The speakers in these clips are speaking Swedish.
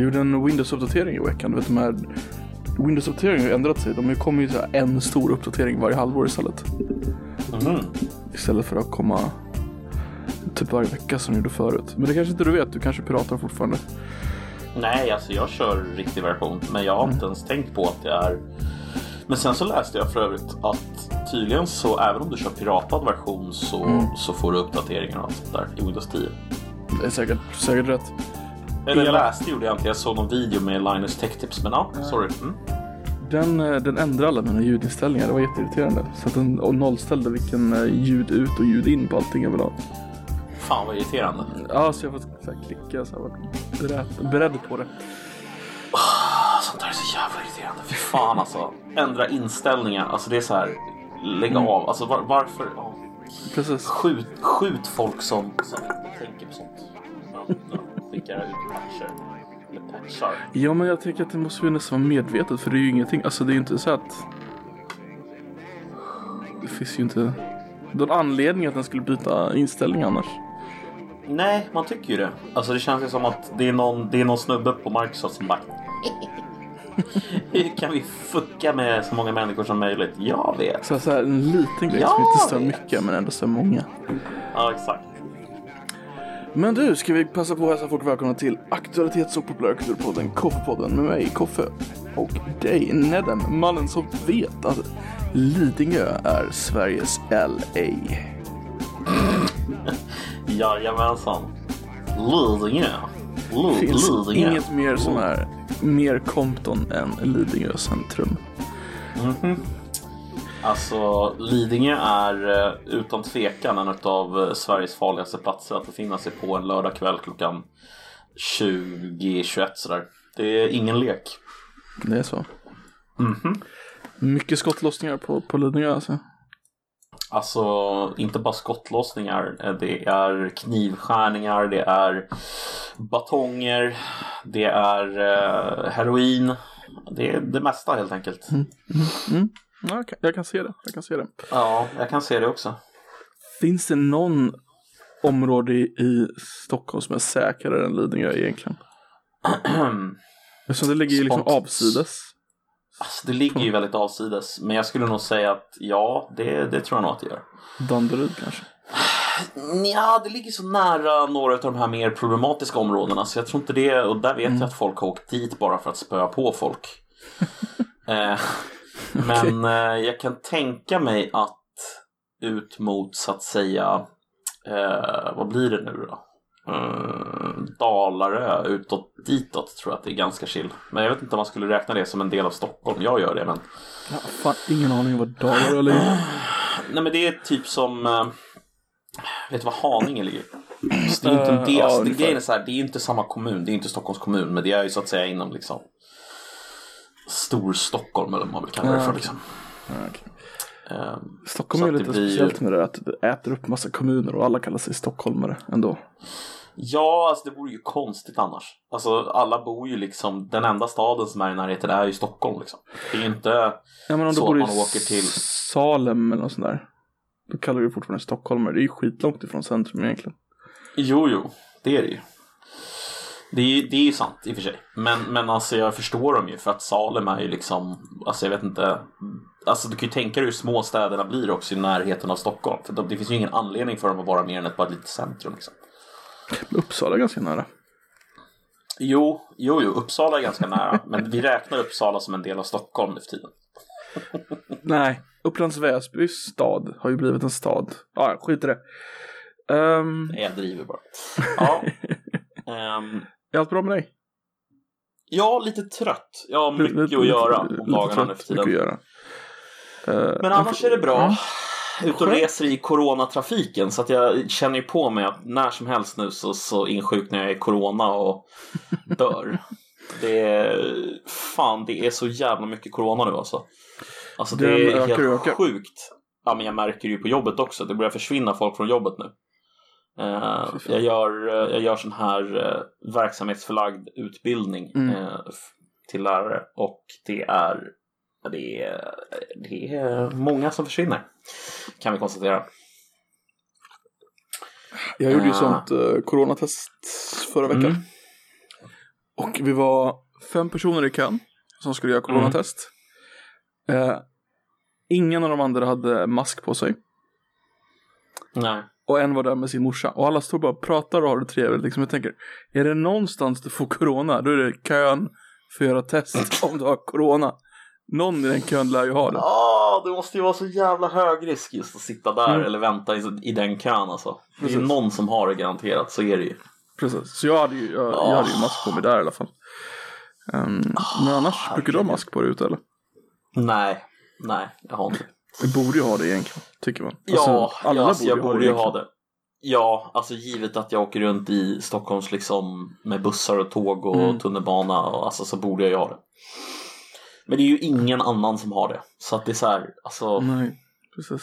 Jag gjorde en Windows-uppdatering i veckan. Du vet de här Windows-uppdateringen har ändrat sig. De kommer ju så en stor uppdatering varje halvår istället. Mhm. Istället för att komma typ varje vecka som de gjorde förut. Men det kanske inte du vet, du kanske piratar fortfarande. Nej, alltså jag kör riktig version, men jag har inte ens tänkt på att det är... Men sen så läste jag för övrigt att tydligen så även om du kör piratad version så, så får du uppdateringar och allt sånt där i Windows 10. Det är säkert, säkert rätt. Eller Hela- läste gjorde jag inte, jag såg någon video med Linus Tech Tips, men ja, sorry. Mm. Den, eh, den ändrade alla mina ljudinställningar, det var jätteirriterande. Så att den nollställde vilken eh, ljud ut och ljud in på allting jag vill ha. Fan vad irriterande. Ja, så jag får så här, klicka så jag var beredd, beredd på det. Sånt där är så jävla irriterande. Fy fan alltså. Ändra inställningar, alltså det är så här. Lägg av, alltså var, varför? ja. Precis. Skjut, skjut folk som, som tänker på sånt. Ja, Eller patchar. Ja, men jag tänker att det måste ju nästan vara medvetet för det är ju ingenting, alltså det är ju inte så att det finns ju inte någon anledning att den skulle byta inställning annars. Nej, man tycker ju det. Alltså det känns ju som att det är någon, det är någon snubbe på Microsoft som bara Hur kan vi fucka med så många människor som möjligt? Jag vet. Så, så här, en liten grej Ja, som inte stör mycket men ändå stör många. Ja, exakt. Men du, ska vi passa på att hälsa folk välkomna till Aktualitets och populärkulturpodden Koffepodden med mig, Koffe. Och dig, Nedden, mannen som vet att Lidingö är Sveriges LA. Jajamensan. Lidingö. Li- Det finns Lidingö. inget mer som är mer Compton än Lidingö centrum. Alltså, Lidingö är eh, utan tvekan en av Sveriges farligaste platser att befinna sig på en lördagkväll klockan 20-21 sådär. Det är ingen lek. Det är så. Mycket skottlossningar på, på Lidingö alltså. Alltså, inte bara skottlossningar. eh, Det är knivskärningar, det är batonger, det är eh, heroin. Det är det mesta helt enkelt. Ja, jag, kan, jag kan se det. Jag kan se det. Ja, jag kan se det också. Finns det någon område i, Stockholm som är säkrare än Lidingö egentligen? Eftersom det ligger ju liksom avsides. Alltså, det ligger ju väldigt avsides, men jag skulle nog säga att ja, det, det tror jag nog att det gör. Danderyd kanske. Ja, det ligger så nära några av de här mer problematiska områdena så jag tror inte det. Och där vet jag att folk har åkt dit bara för att spöa på folk. eh, men eh, jag kan tänka mig att ut mot så att säga, eh, vad blir det nu då? Eh, Dalarö, utåt ditåt tror jag att det är ganska chill. Men jag vet inte om man skulle räkna det som en del av Stockholm. Jag gör det men Ja, fan, ingen aning vad Dalarö ligger. Nej men det är typ som eh, Vet du vad Haninge ligger? Det är inte Eh, det, ja, alltså, det, är så här, det är inte samma kommun, det är inte Stockholms kommun men det är ju så att säga inom liksom Storstockholm eller vad man vill kalla det för liksom. Ja, okej. Eh, Stockholm Så är lite det blir speciellt med det att det äter upp massa kommuner och alla kallar sig stockholmare ändå. Ja, alltså det vore ju konstigt annars. Alltså alla bor ju liksom, den enda staden som är i närheten är ju Stockholm liksom. Det är ju inte Ja men om du så bor att i man åker till Salem eller något sånt där. Då kallar du fortfarande stockholmare. Det är ju skitlångt ifrån centrum egentligen. Jo, jo, det är det ju. Det är, ju- det är ju sant i och för sig. Men, men alltså jag förstår dem ju för att Salem är ju liksom, alltså jag vet inte. Alltså du kan ju tänka dig hur små städerna blir också i närheten av Stockholm. För de- det finns ju ingen anledning för dem att vara mer än ett bara litet centrum liksom. Uppsala är ganska nära. Jo, jo, jo, Uppsala är ganska nära. Men vi räknar Uppsala som en del av Stockholm nu för tiden. Nej, Upplands Väsby stad har ju blivit en stad. Ja, skit i det. Um, Jag driver bara. Ja. Ehm, är allt bra med dig? ja, lite trött. Jag har mycket Lite- att göra lite- om dagarna nu för tiden. Mycket att göra. Eh, Men annars är det bra. Ja. Ute och reser i coronatrafiken så att jag känner ju på mig att när som helst nu så, så insjuknar jag i corona och dör. Det är, fan det är så jävla mycket corona nu alltså. Alltså det Den är helt ökar. sjukt. Ja men jag märker ju på jobbet också. Det börjar försvinna folk från jobbet nu. Fan. jag, gör, eh, jag gör sån här uh, verksamhetsförlagd utbildning Mm. till lärare och det är, det är, det är många som försvinner. Kan vi konstatera. Jag gjorde ju sånt uh, coronatest förra veckan. Mm. Och vi var fem personer i kön som skulle göra coronatest. Eh, ingen av de andra hade mask på sig. Nej. Och en var där med sin morsa. Och alla står bara och pratar och har det trevligt. Liksom. Jag tänker, är det någonstans du får corona, då är det kön för att göra test om du har corona. Någon i den kön lär ju ha det. Ja, det måste ju vara så jävla hög risk just att sitta där Mm. eller vänta i, i den kön alltså. Det är Precis. någon som har det garanterat, så är det ju. Precis, så jag hade ju, jag, jag hade ju mask på mig där i alla fall. Ehm, men annars, brukar du ha mask på dig ute eller? Nej, nej, jag har inte. Vi borde ju ha det egentligen, tycker man. Ja, Alltså, alla ja alltså, jag borde ju ha det. Ja, alltså givet att jag åker runt i Stockholms liksom med bussar och tåg och Mm. tunnelbana och alltså så borde jag ju ha det. Men det är ju ingen annan som har det. Så att det är så här, alltså. Nej, precis.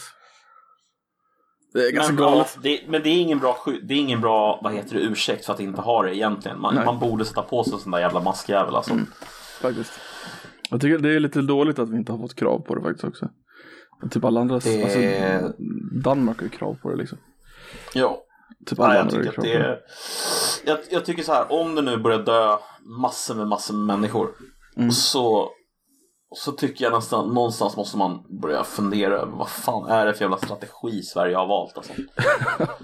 Det är ganska men, galet. ja, det, men det är ingen bra det är ingen bra, vad heter det, ursäkt för att inte ha det egentligen. Man, man borde sätta på sig en sån där jävla maskjävel alltså. Faktiskt. Jag tycker det är lite dåligt att vi inte har fått krav på det faktiskt också. Typ alla andra, Det- alltså Danmark har ju krav på det liksom. Ja. Typ alla Nej, jag tycker att det. är... jag, jag tycker så här, om det nu börjar dö massor med massor med människor Mm. så, så tycker jag nästan någonstans måste man börja fundera över vad fan är det för jävla strategi Sverige har valt alltså.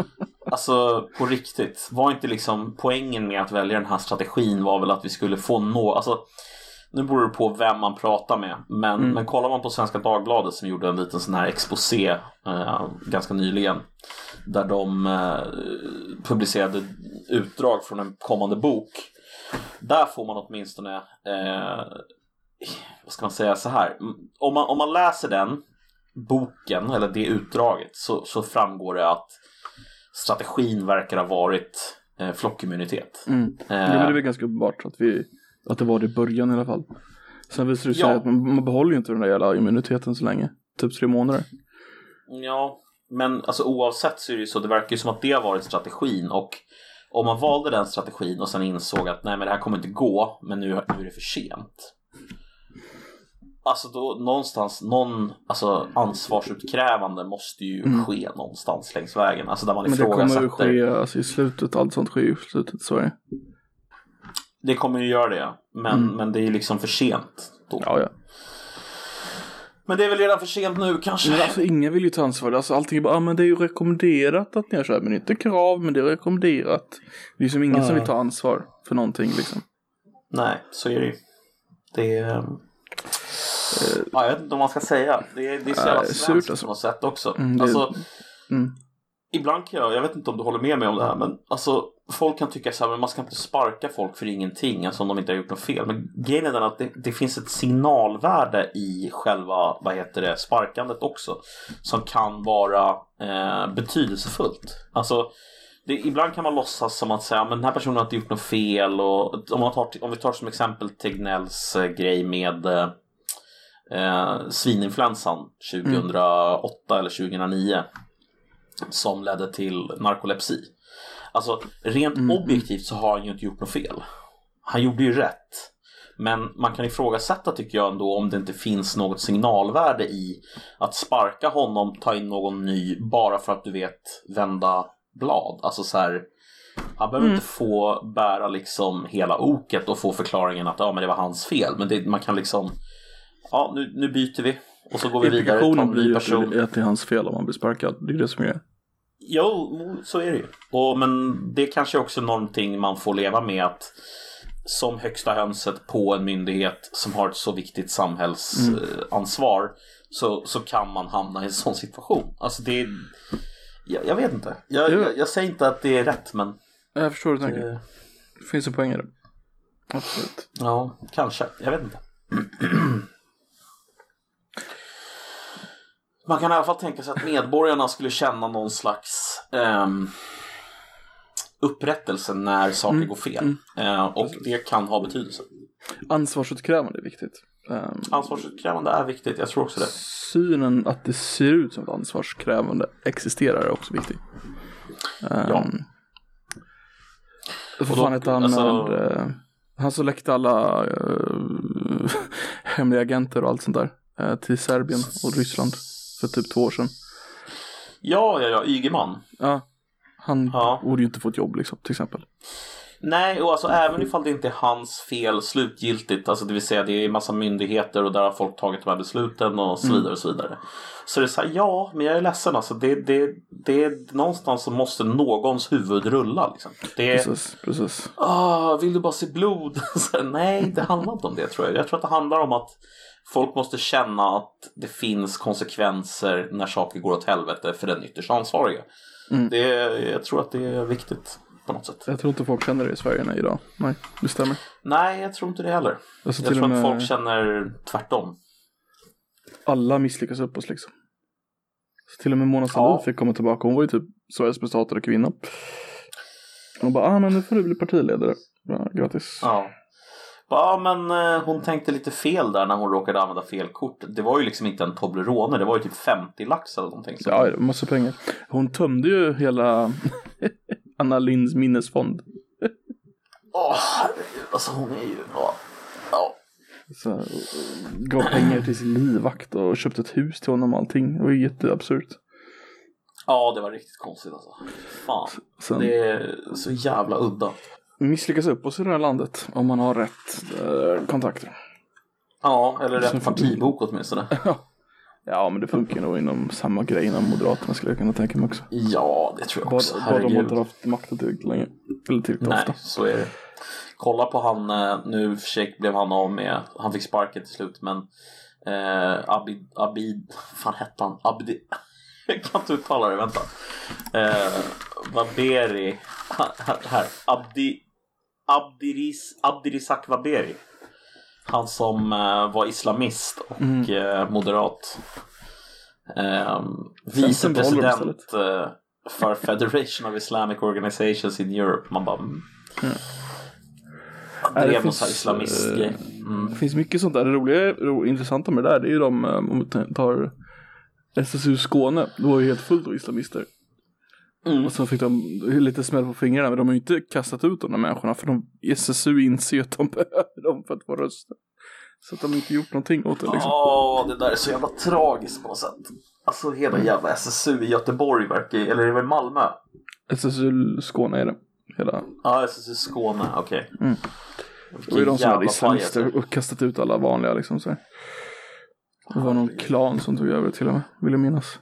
Alltså på riktigt, var inte liksom poängen med att välja den här strategin var väl att vi skulle få nå, alltså nu beror det på vem man pratar med, men, Mm. men kollar man på Svenska Dagbladet som gjorde en liten sån här exposé eh, ganska nyligen där de eh, publicerade utdrag från en kommande bok. Där får man åtminstone, eh, vad ska man säga så här, om man, om man läser den boken eller det utdraget så, så framgår det att strategin verkar ha varit eh, flockimmunitet. Mm. Eh, Ja, men det är väl ganska uppenbart att, vi, att det var det i början i alla fall. Sen visar det sig Ja. att man, man behåller ju inte den där jävla immuniteten så länge. Typ tre månader. Ja, men alltså oavsett så är det ju så, det verkar ju som att det har varit strategin och om man valde den strategin och sen insåg att nej men det här kommer inte gå, men nu, nu är det för sent. Alltså då någonstans, någon alltså ansvarsutkrävande måste ju ske någonstans längs vägen. Alltså där man Mm. Men det kommer ifrågasätter. ju ske alltså, i slutet, allt sånt sker ju i slutet i Sverige. Det kommer ju göra det, men, men det är liksom för sent då. Mm. Ja, ja. Men det är väl redan för sent nu kanske. Men alltså ingen vill ju ta ansvar. Alltså allting är bara, ah, men det är ju rekommenderat att ni så här. Men inte krav, men det är rekommenderat. Det är som ingen som vill ta ansvar för någonting liksom. Nej, så är det ju. Det är... eh, ja, jag vet inte vad man ska säga. Det är, det är så jävla surt svenskt alltså. på något sätt också. Mm, det- Alltså, Mm. ibland kan jag, jag vet inte om du håller med mig om det här, men alltså folk kan tycka så här, men man ska inte sparka folk för ingenting, alltså om de inte har gjort något fel. Men grejen är den att det, det finns ett signalvärde i själva, vad heter det, sparkandet också, som kan vara eh, betydelsefullt. Alltså, det, ibland kan man låtsas som att säga men den här personen har inte gjort något fel och om, man tar, om vi tar som exempel Tegnells eh, grej med eh, eh, svininfluensan 2008 eller 2009 som ledde till narkolepsi. Alltså rent objektivt så har han ju inte gjort något fel. Han gjorde ju rätt. Men man kan ifrågasätta tycker jag ändå om det inte finns något signalvärde i att sparka honom, ta in någon ny bara för att du vet vända blad. Alltså så här, han behöver inte få bära liksom hela oket och få förklaringen att ja, men det var hans fel. Men det, man kan liksom, ja nu, nu byter vi och så går vi vidare. Implikationen en blir ju att det är hans fel om han blir sparkad. Det är det som är Jo, så är det ju. Och, men det är kanske också någonting man får leva med att som högsta hönset på en myndighet som har ett så viktigt samhällsansvar så, så kan man hamna i en sån situation. Alltså det är, jag, jag vet inte. Jag, Ja. jag, jag säger inte att det är rätt men Jag förstår hur du tänker. eh, Det finns en poäng i det. Absolut. ja, kanske. Jag vet inte. Man kan i alla fall tänka sig att medborgarna skulle känna någon slags ehm, upprättelse när saker går fel. Eh, och det kan ha betydelse. Ansvarsutkrävande är viktigt. Um, Ansvarsutkrävande är viktigt, jag tror också det. synen att det ser ut som ett ansvarskrävande existerar är också viktig. Um, Ja. Vad fan hette han alltså- eh, han som läckte alla uh, hemliga agenter och allt sånt där eh, till Serbien och Ryssland för typ två år sedan. Ja, ja, ja, Ygeman. Ja, han Ja. borde ju inte få ett jobb liksom till exempel. Nej, och alltså även ifall det inte är hans fel slutgiltigt, alltså det vill säga det är massa myndigheter och där har folk tagit de här besluten och så vidare och så vidare. Så det är så här, ja, men jag är ledsen alltså. Det, det, det är någonstans så måste någons huvud rulla liksom. Det är, Precis, precis. ah, vill du bara se blod? Här, Nej, det handlar inte om det tror jag. Jag tror att det handlar om att folk måste känna att det finns konsekvenser när saker går åt helvete för den ytterst ansvariga. Det, jag tror att det är viktigt på något sätt. Jag tror inte folk känner det i Sverige nej, idag. Nej, det stämmer. Nej, jag tror inte det heller. Alltså, Jag till tror och att med folk känner tvärtom. alla misslyckas upp oss liksom. Så till och med Mona Sahlin Ja. fick komma tillbaka. Hon var ju typ Sveriges mest hatade kvinna. Hon bara, ah men nu får du bli partiledare. Ja, grattis. Ja. Ja men eh, hon tänkte lite fel där när hon råkade använda fel kort. Det var ju liksom inte en Toblerone, det var ju typ 50 lax eller någonting. Så. Ja, massa pengar. Hon tömde ju hela Anna Linds minnesfond. Åh herregud, alltså hon är ju... Ja. Ja. Så, här, gav pengar till sin livvakt och köpte ett hus till honom och allting. Det var ju jätteabsurt. ja, det var riktigt konstigt alltså. Fan. Sen Det är så jävla udda. Misslyckas upp oss i det här landet om man har rätt eh, kontakter. Ja, eller rätt partibok åtminstone. Ja, men det funkar nog inom samma grej inom Moderaterna skulle jag kunna tänka mig också. Ja, det tror jag Bara, också. bara de har inte haft makten tillräckligt länge. Eller tillräckligt Nej, ofta. så är det. Kolla på han, eh, nu för blev han av med, han fick sparken till slut men eh, Abid, Abid, fan hette han? Abdi, jag kan inte uttala det, vänta. Eh, Vaberi, här, här, Abdi, Abdiris, Abdirizak Vaberi. Han som eh, var islamist och eh, moderat. Eh, vicepresident eh, för Federation of Islamic Organizations in Europe. Man bara... Mm. Det Drev någon finns, sån här islamistgrej. Mm. Det finns mycket sånt där. Det roliga och intressanta med det där det är ju de, om vi tar SSU Skåne, det var ju helt fullt av islamister. Mm. Och så fick de lite smäll på fingrarna, men de har ju inte kastat ut de där människorna för de, SSU inser ju att de behöver dem för att få rösta. Så att de inte gjort någonting åt det liksom. Ja, det där är så jävla tragiskt på något sätt. Alltså hela jävla SSU i Göteborg verkar eller är det väl Malmö? SSU Skåne är det. Hela. Ja, SSU Skåne, okej. Mm. Vilken Det var ju de som hade islamister och kastat ut alla vanliga liksom så här. Det var någon klan som tog över till och med, vill jag minnas.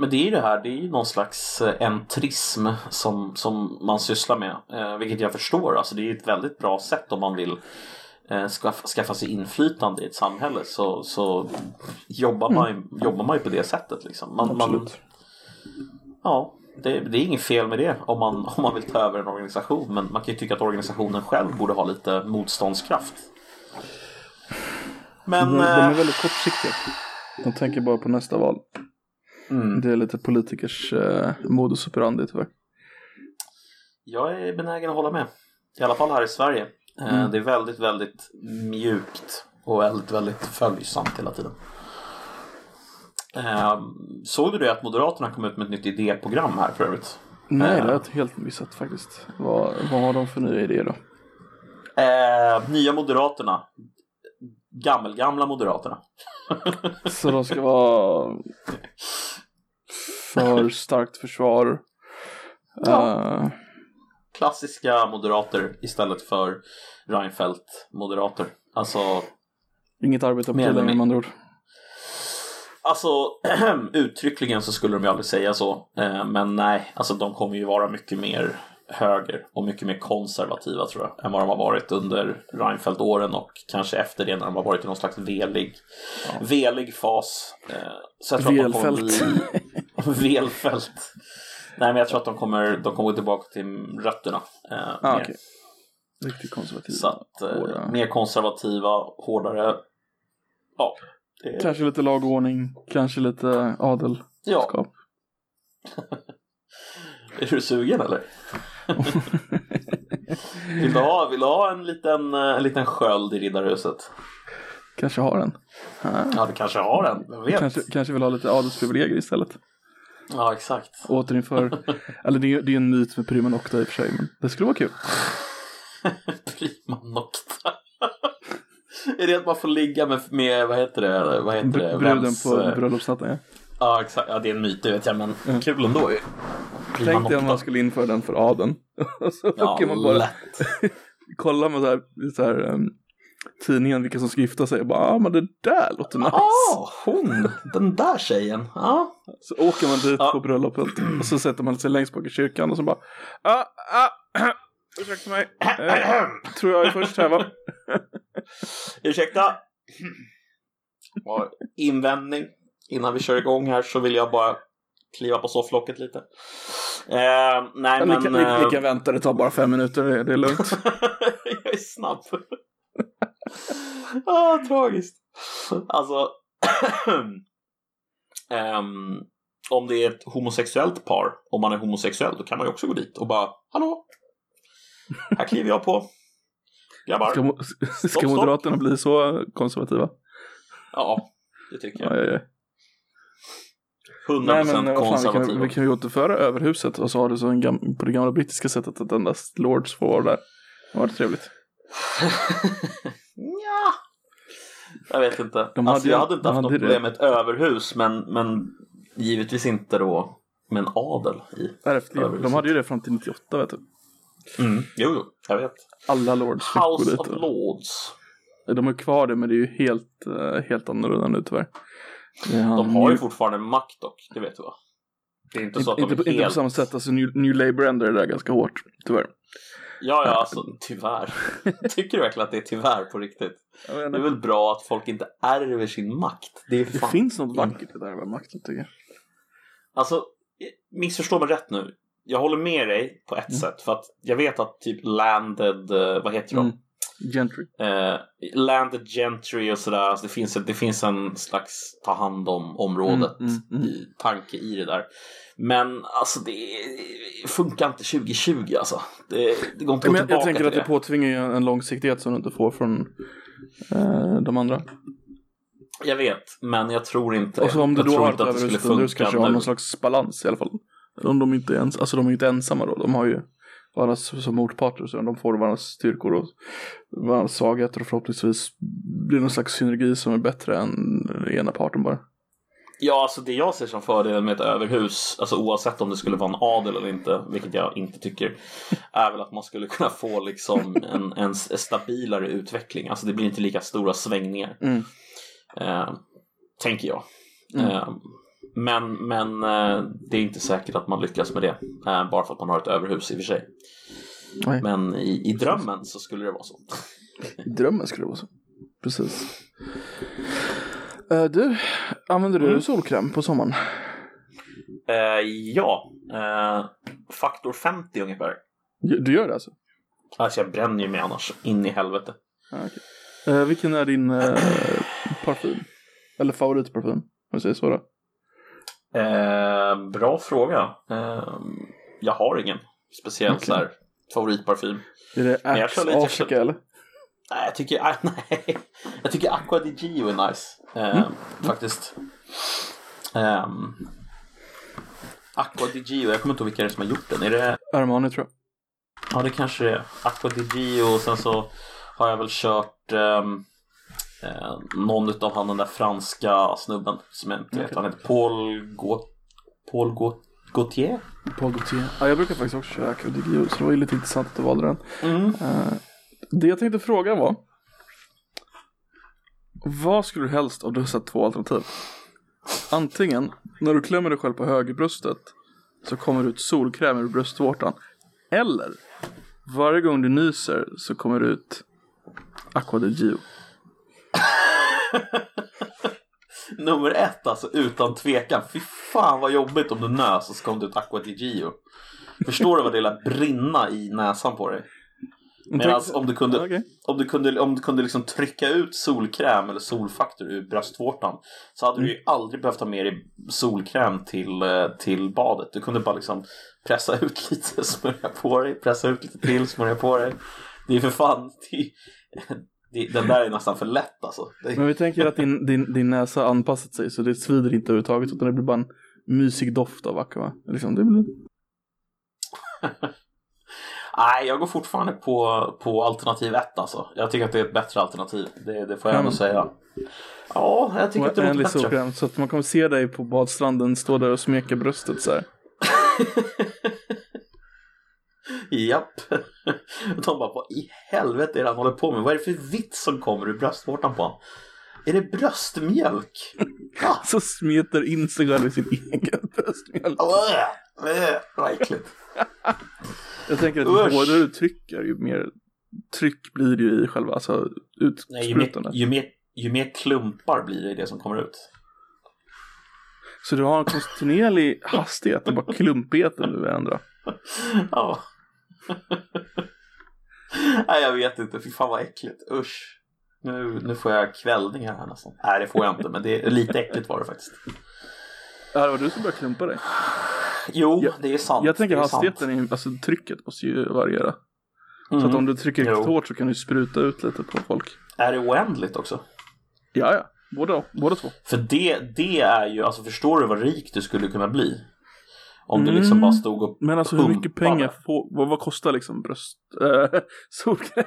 Men det är ju det här, det är ju någon slags eh, entrism som, som man sysslar med. Eh, vilket jag förstår, alltså det är ju ett väldigt bra sätt om man vill eh, skaffa, skaffa sig inflytande i ett samhälle så, så jobbar, man, ju- jobbar man ju på det sättet. Liksom. Man, man, Absolut. ja, det, det är inget fel med det om man, om man vill ta över en organisation men man kan ju tycka att organisationen själv borde ha lite motståndskraft. Men... de, de är eh, väldigt kortsiktiga. De tänker bara på nästa val. Mm. Det är lite politikers eh, modus operandi tyvärr. Jag är benägen att hålla med. I alla fall här i Sverige. Eh, Mm. Det är väldigt, väldigt mjukt och väldigt, väldigt följsamt hela tiden. Eh, Såg du det att Moderaterna kom ut med ett nytt idéprogram här för övrigt? Nej, Eh. det har jag helt missat faktiskt. Vad, vad har de för nya idéer då? Eh, nya Moderaterna. Gammelgamla Moderaterna. Så de ska vara för starkt försvar. Ja. Eh, Klassiska moderater istället för Reinfeldt-moderater. Alltså inget längre med andra ord. Alltså uttryckligen så skulle de ju aldrig säga så. Eh, men nej, alltså de kommer ju vara mycket mer höger och mycket mer konservativa tror jag än vad de har varit under Reinfeldt-åren och kanske efter det när de har varit i någon slags velig, velig fas. Eh, så jag tror att de kommer bli... Velfält. Nej men jag tror att de kommer, de kommer tillbaka till rötterna. Eh, Ah, mer. okej. Riktigt konservativ. Så att, eh, mer konservativa, hårdare. Ja. Det, Kanske lite lag och ordning, kanske lite adelskap. ja. Är du sugen eller? vill, du ha, vill du ha en liten, eh, en liten sköld i riddarhuset? Kanske har en. Ja, du kanske har en. Vem vet? Kanske, kanske vill ha lite adelsprivilegier istället. Ja, exakt. Återinför, eller det är, är en myt med prima nocta i och för sig, men det skulle vara kul. Prima nocta. Är det att man får ligga med, med vad heter det? Vad heter det? Br- Bruden Vems, på eh, bröllopsnatten, ja. Ja, exakt. Ja, det är en myt, det vet jag, men kul ändå ju. Tänk dig om man skulle införa den för adeln. Så Ja, man bara lätt. kolla med så här, så här um, tidningen vilka som ska gifta sig och bara, ah, men det där låter nice. Ah, hon, den där tjejen. Ja. Så åker man dit Ja. på bröllopet och så sätter man sig längst bak i kyrkan och så bara, ah, ah, ursäkta mig, eh, tror jag är först här va? Ursäkta. Invändning. Innan vi kör igång här så vill jag bara kliva på sofflocket lite. Eh, nej Men, ni, kan, ni, eh, ni kan vänta, det tar bara fem minuter, det, det är lugnt. jag är snabb. ah, tragiskt. Alltså, ehm, om det är ett homosexuellt par, om man är homosexuell, då kan man ju också gå dit och bara Hallå! Här kliver jag på. Grabbar. Ska, mo- ska stopp. Moderaterna bli så konservativa? Ja, det tycker jag. Ja, ja, ja. 100% Nej men fan, vi, kan, konservativa. vi kan ju återföra överhuset och så har det så en gam, på det gamla brittiska sättet att endast Lords får vara där. Det var trevligt. ja. Jag vet inte. De alltså, hade- jag hade inte haft något hade det. problem med ett överhus, men, men givetvis inte då med en adel i. Ärftliga. De hade ju det fram till 98 vet du. Mm. Jo, jo, jag vet. Alla Lords House of Lords. De är kvar det men det är ju helt, eh, helt annorlunda nu tyvärr. Han- De har ju New- fortfarande makt dock, det vet du va? Det är inte så att inte, de inte, är inte på helt... samma sätt, alltså New, New Labour ändrar det där ganska hårt, tyvärr. Ja, ja, alltså tyvärr. Tycker du verkligen att det är tyvärr på riktigt? Det är väl bra att folk inte ärver sin makt? Det Det finns något vackert i det där med makten tycker jag. Alltså, missförstå mig rätt nu. Jag håller med dig på ett sätt. För att jag vet att typ landed, eh, vad heter de? Mm. Gentry. Eh, landed gentry och sådär. Alltså det, finns, det finns en slags ta hand om området Mm, mm, mm. i, tanke i det där. Men alltså det, funkar inte 2020 alltså. Det, det går inte att gå tillbaka jag tänker till att det det. påtvingar ju en långsiktighet som du inte får från eh, de andra. Jag vet, men jag tror inte Och så om du då har ett att det skulle överhus, du kanske har någon slags balans i alla fall. Om de inte ens, alltså de är inte ensamma då, de har ju varandras som motparter så de får varandras styrkor och varandras svagheter och förhoppningsvis blir någon slags synergi som är bättre än ena parten bara. Ja, alltså det jag ser som fördelen med ett överhus, alltså oavsett om det skulle vara en adel eller inte, vilket jag inte tycker, är väl att man skulle kunna få liksom en, en stabilare utveckling. Alltså det blir inte lika stora svängningar. Mm. Eh, tänker jag. Mm. Eh, men men eh, det är inte säkert att man lyckas med det. Eh, bara för att man har ett överhus i och för sig. Nej. Men i, i drömmen så skulle det vara så. I drömmen skulle det vara så. Precis. Eh, du, använder du Mm. solkräm på sommaren? Ja, faktor 50 ungefär. Du gör det alltså? Alltså jag bränner ju mig annars in i helvete. Eh, vilken är din parfym? Eller favoritparfym? Om vi säger så då. Eh, bra fråga. Eh, jag har ingen speciell Okej. så här, favoritparfym. Är det Axe Africa eller? Nej, jag tycker, ah, nej. jag tycker Aqua di Gio är nice. Eh, Faktiskt. Um, Aqua di Gio, jag kommer inte ihåg vilka det är som har gjort den. Är det, Armani tror jag. ja det kanske det är. Aqua di Gio och sen så har jag väl kört ehm, eh, någon av han den där franska snubben som jag inte vet. Han heter Paul Gaut- Paul Gaut- Gautier. Paul Gaultier. Ja, jag brukar faktiskt också köra Acro Digio, så det var ju lite intressant att du valde den. Mm. Eh, det jag tänkte fråga var. Vad skulle du helst av dessa två alternativ? Antingen, när du klämmer dig själv på högerbröstet så kommer det ut solkräm ur bröstvårtan. Eller, varje gång du nyser så kommer det ut Aqua di Gio. Nummer ett alltså, utan tvekan. Fy fan vad jobbigt om du nös och så kom det ut Aqua di Gio. Förstår du vad det lär brinna i näsan på dig? Medan om du kunde, Okej. om du kunde, om du kunde liksom trycka ut solkräm eller solfaktor ur bröstvårtan så hade du ju aldrig behövt ha med dig solkräm till, eh, till badet. Du kunde bara liksom pressa ut lite, smörja på dig, pressa ut lite till, smörja på dig. Det är för fan, det, det, den där är nästan för lätt alltså. Men vi tänker att din, din, din näsa anpassat sig så det svider inte överhuvudtaget utan det blir bara en mysig doft av Aqua. Liksom, det blir... Nej, jag går fortfarande på, på alternativ ett alltså. Jag tycker att det är ett bättre alternativ. Det, det får jag ändå Mm. säga. Ja, jag tycker att det låter bättre. solkräm så att man kommer se dig på badstranden stå där och smeka bröstet så här. Japp. De bara, vad i helvete är det han håller på med? Vad är det för vitt som kommer ur bröstvårtan på honom? Är det bröstmjölk? Ja. Så smetar in själv i sin egen bröstmjölk. Vad äckligt. Jag tänker att ju hårdare du trycker, ju mer tryck blir det ju i själva alltså, Nej, ju, mer, utsprutandet. ju, mer, ju mer klumpar blir det i det som kommer ut. Så du har en kontinuerlig hastighet, är bara klumpigheten du ändrar. Ja. Nej, jag vet inte. Fy fan vad äckligt. Usch. Nu, nu får jag kvällningar här nästan. Nej, det får jag inte, men det är lite äckligt var det faktiskt. Ja, det var du som började klumpa dig. Jo, Jag- det är sant. Jag tänker hastigheten, är, alltså trycket måste ju variera. Så Mm. att om du trycker riktigt hårt så kan du spruta ut lite på folk. Är det oändligt också? Ja, ja. Båda, båda två. För det, det är ju, alltså förstår du vad rik du skulle kunna bli? Om du Mm. liksom bara stod och Men alltså hur mycket pengar får, vad, vad kostar liksom bröst, äh, solkräm?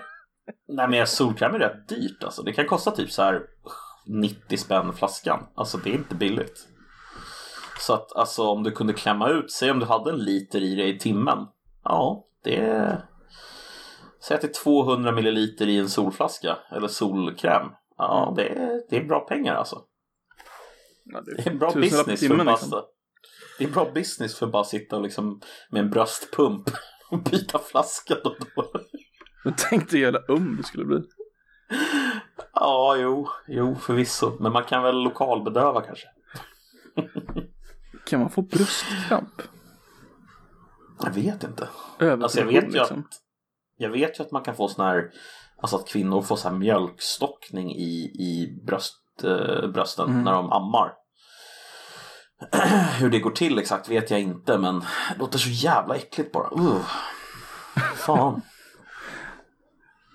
Nej men solkräm är rätt dyrt alltså. Det kan kosta typ så här 90 spänn flaskan. Alltså det är inte billigt. Så att alltså om du kunde klämma ut, säg om du hade en liter i dig i timmen. Ja, det är... Säg att det är 200 milliliter i en solflaska eller solkräm. Ja, det är, det är bra pengar alltså. Ja, Det är bra tusenlapp i business för liksom. Det är bra business för att bara sitta och liksom med en bröstpump och byta flaska då och då. Jag tänkte jävla um det skulle bli. Ja, jo, jo förvisso. Men man kan väl lokalbedöva kanske. Kan man få bröstkramp? Jag vet inte. Överproduktion Alltså jag vet ju liksom. att Jag vet ju att man kan få sån här Alltså att kvinnor får så här mjölkstockning i, i bröst, eh, brösten Mm. när de ammar. Hur det går till exakt vet jag inte men det låter så jävla äckligt bara. Uh. Fan.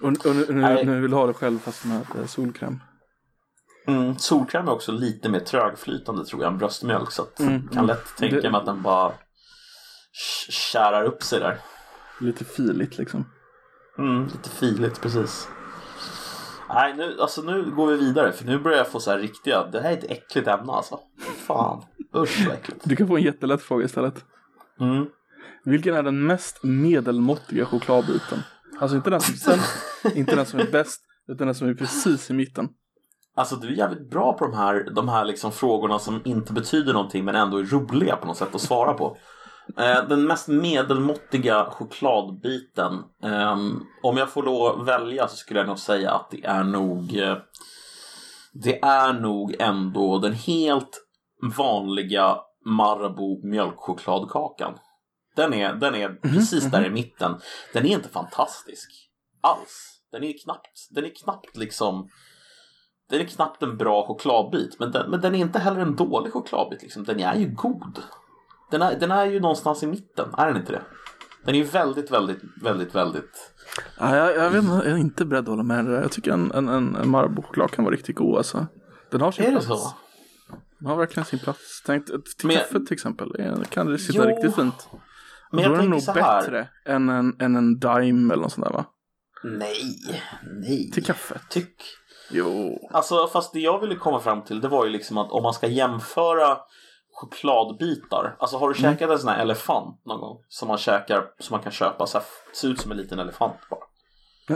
Och, och nu, nu, nu vill du ha det själv fast med eh, solkräm. Mm, solkräm är också lite mer trögflytande tror jag än bröstmjölk så att Mm, kan lätt tänka Det- mig att den bara kärar upp sig där. Lite filigt liksom. Mm, lite filigt, precis. Nej, nu, alltså nu går vi vidare för nu börjar jag få så här riktiga, det här är ett äckligt ämne alltså. Fan, usch vad äckligt. Du kan få en jättelätt fråga istället. Mm. Vilken är den mest medelmåttiga chokladbiten? Alltså inte den som är sämst, inte den som är bäst, utan den som är precis i mitten. Alltså du är jävligt bra på de här, de här liksom frågorna som inte betyder någonting men ändå är roliga på något sätt att svara på. Eh, den mest medelmåttiga chokladbiten. ehm, om jag får lov välja så skulle jag nog säga att det är nog eh, Det är nog ändå den helt vanliga Marabou mjölkchokladkakan. Den är, den är precis där i mitten. Den är inte fantastisk alls. Den är knappt, den är knappt liksom den är knappt en bra chokladbit, men den, men den är inte heller en dålig chokladbit. Liksom. Den är ju god. Den är, den är ju någonstans i mitten, är den inte det? Den är ju väldigt, väldigt, väldigt, väldigt... Ja, jag, jag, vet, jag är inte beredd att hålla med dig. Jag tycker en, en, en, en Marabou-choklad kan vara riktigt god alltså. Den har sin Är det plats. så? Den har verkligen sin plats. Tänk, till kaffet till exempel kan det sitta Jo, riktigt fint. Men Då jag är den nog bättre än en, än en Dime eller något sånt där va? Nej, nej. Till kaffet. Tyck. Jo. Alltså, fast det jag ville komma fram till det var ju liksom att om man ska jämföra chokladbitar. Alltså har du Mm. käkat en sån här elefant någon gång? Som man käkar, som man kan köpa så här, ser ut som en liten elefant bara.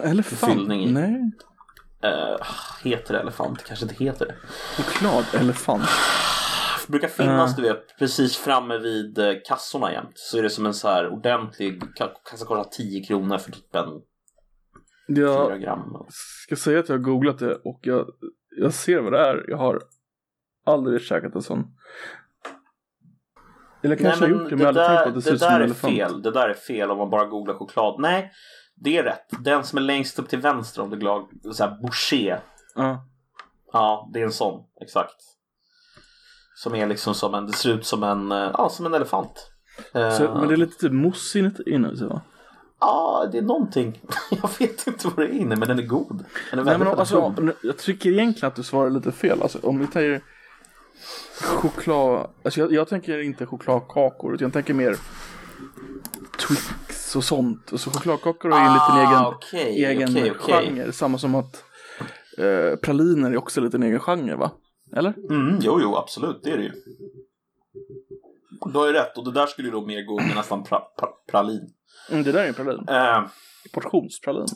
En elefant? Fyllning i. Nej. Eh, heter det elefant? Kanske inte heter det. Choklad, elefant. Det brukar finnas, Ja. du vet, precis framme vid eh, kassorna jämt. Så är det som en så här ordentlig, ka- kanske kostar 10 kronor för typ en 4 Jag gram. ska säga att jag har googlat det och jag, jag ser vad det är. Jag har aldrig käkat en sån. Eller kanske har gjort det men jag aldrig tänkt att det ser det ut som en elefant. fel. Det där är fel om man bara googlar choklad. Nej, det är rätt. Den som är längst upp till vänster om du glad, så här boucher. Ja. Ja, det är en sån, exakt. Som är liksom som en, det ser ut som en, eh, ja, som en elefant. Så, men det är lite typ mousse inuti va? Ja, det är någonting. Jag vet inte vad det är inne, men den är god. Den är Nej men alltså, jag tycker egentligen att du svarar lite fel. Alltså, om vi tar choklad, alltså jag, jag tänker inte chokladkakor utan jag tänker mer Twix och sånt. Alltså chokladkakor ju en liten egen, Ah, okej, egen okej, okej. genre. Samma som att eh, praliner är också en egen genre va? Eller? Mm, jo, jo, absolut, det är det ju. Du har ju rätt och det där skulle ju då mer gå under nästan pra, pra, pralin. Mm, det där är en pralin. Eh, Portionspralin.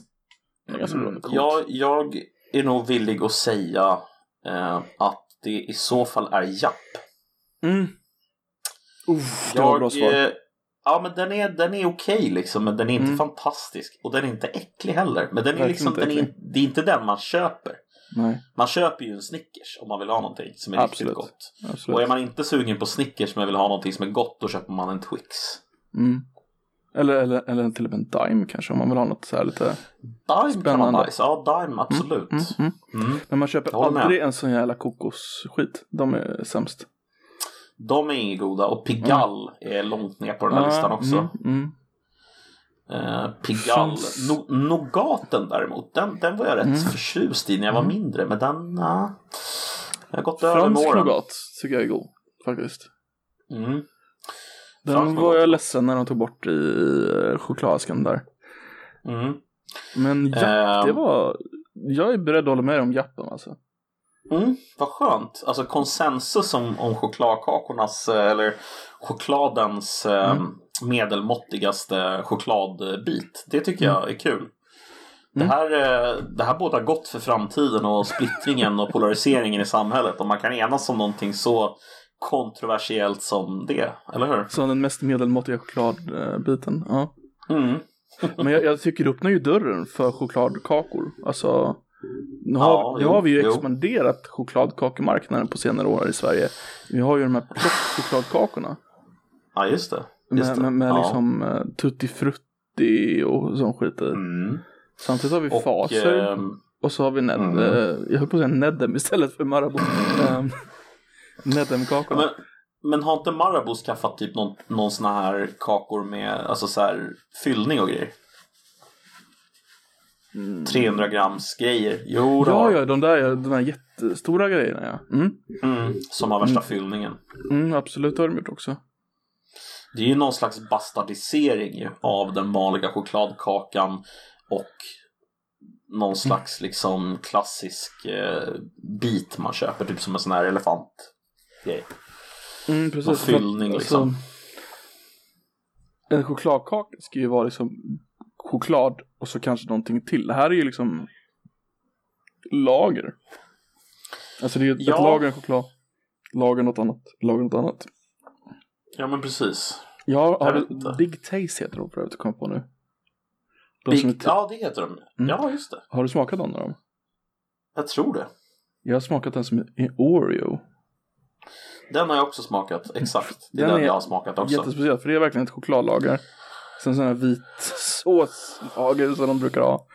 Är. Coolt. jag, jag är nog villig att säga eh, att det i så fall är Japp. Mm. Uff, det var bra svar. eh, ja men den är, den är okej liksom men den är inte Mm. fantastisk. Och den är inte äcklig heller. Men den är liksom, den är, det är inte den man köper. Nej, Man köper ju en Snickers om man vill ha någonting som är Absolut. riktigt gott. absolut. Och är man inte sugen på Snickers men vill ha någonting som är gott då köper man en Twix. Mm. Eller, eller, eller till och med en Dime kanske om man vill ha något så här lite. Dime kan vara Spännande. nice. Ja, Dime absolut. Mm, mm. Mm. Men man köper med. aldrig en sån jävla kokosskit. De är sämst. De är inget goda och Pigalle är långt ner på den här Ja, listan också. Mm, mm. Eh, Pigalle. No, Nougaten däremot, den, den var jag rätt Mm. förtjust i när jag var mindre. Men den, nah, jag har gått över med Fransk åren. nougat tycker jag är god. Faktiskt. Mm. Den var jag ledsen när de tog bort i eh, chokladasken där. Mm. Men Japp, Ehm. det var... Jag är beredd att hålla med om Jappen alltså. Mm, vad skönt. Alltså konsensus om, om chokladkakornas, eh, eller chokladens eh, Mm. medelmåttigaste chokladbit. Det tycker jag är kul. Det, Mm. här, eh, det här båda gott för framtiden och splittringen och polariseringen i samhället. Om man kan enas om någonting så kontroversiellt som det, eller hur? Så den mest medelmåttiga chokladbiten. Ja. Mm. Men jag, jag tycker det öppnar ju dörren för chokladkakor. Alltså, nu har, Ja, nu jo, har vi ju jo. expanderat chokladkakemarknaden på senare år i Sverige. Vi har ju de här plockchokladkakorna. Ja, just det. Just Med, med, med ja. liksom uh, tutti frutti och sån skit. Mm. Samtidigt har vi Och, faser ehm, och så har vi ned, Mm. eh, jag höll på att säga Nedem istället för Marabou. Nedemkakorna. Men, men har inte Marabou skaffat typ någon, någon sån här kakor med alltså så här fyllning och grejer? 300 grams grejer. Jo, det Ja, ja, de där, de där jättestora grejerna ja. Mm. mm, Som har värsta fyllningen. Mm, absolut har de gjort också. Det är ju någon slags bastardisering av den vanliga chokladkakan och någon slags liksom klassisk eh, bit man köper, typ som en sån här elefant. Grej. Mm, precis. Någon För att, fyllning, alltså, liksom. En chokladkaka ska ju vara liksom choklad och så kanske någonting till. Det här är ju liksom lager. Alltså det är ju ett Ja. lager choklad, lager något annat, lager något annat. Ja men precis. Ja, har du. Big Taste heter de för övrigt, kom på nu. De Big, ja det heter de. Mm. Ja just det. Har du smakat någon av dem? Jag tror det. Jag har smakat den som är Oreo. Den har jag också smakat, exakt. Det är Den den, är jag har smakat också. Jättespeciellt, för det är verkligen ett chokladlager. Sen sån här vit såslager som de brukar ha.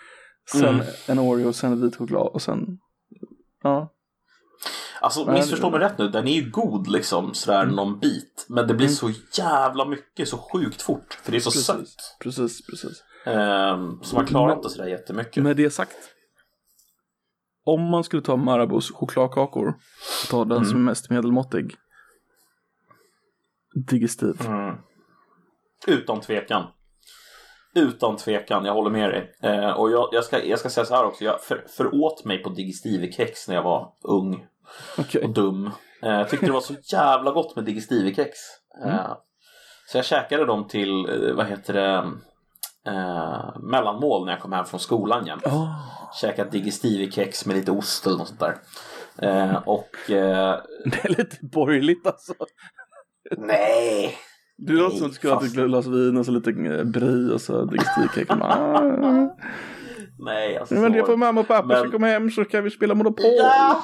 Sen Mm. en Oreo, sen vit choklad och sen... Ja. Alltså missförstå mig rätt nu, den är ju god liksom sådär någon bit. Men det blir Mm. så jävla mycket så sjukt fort. För det är så Precis. sött. Precis, precis. Ehm, så man klarar Men- inte sådär jättemycket. Med det sagt. Om man skulle ta Marabous chokladkakor och ta den Mm. som är mest medelmåttig. Digestiv. Mm. Utan tvekan. Utan tvekan, jag håller med dig. Eh, och jag, jag, ska, jag ska säga så här också, jag för, föråt mig på Digestive-kex när jag var ung Okej. och dum. Eh, jag tyckte det var så jävla gott med Digestive-kex. Eh, Mm. så jag käkade dem till, eh, vad heter det, eh, mellanmål när jag kom hem från skolan jämt. Oh. Käkat Digestive-kex med lite ost eller något sånt där. Eh, och eh, Det är lite borgerligt alltså. nej! Det låter som att du skulle ha ett glas vin och så lite eh, brie och så digestivkaka. Ah. Nej, alltså Men jag får mamma och pappa Men- ska komma hem så kan vi spela Monopol. Ja,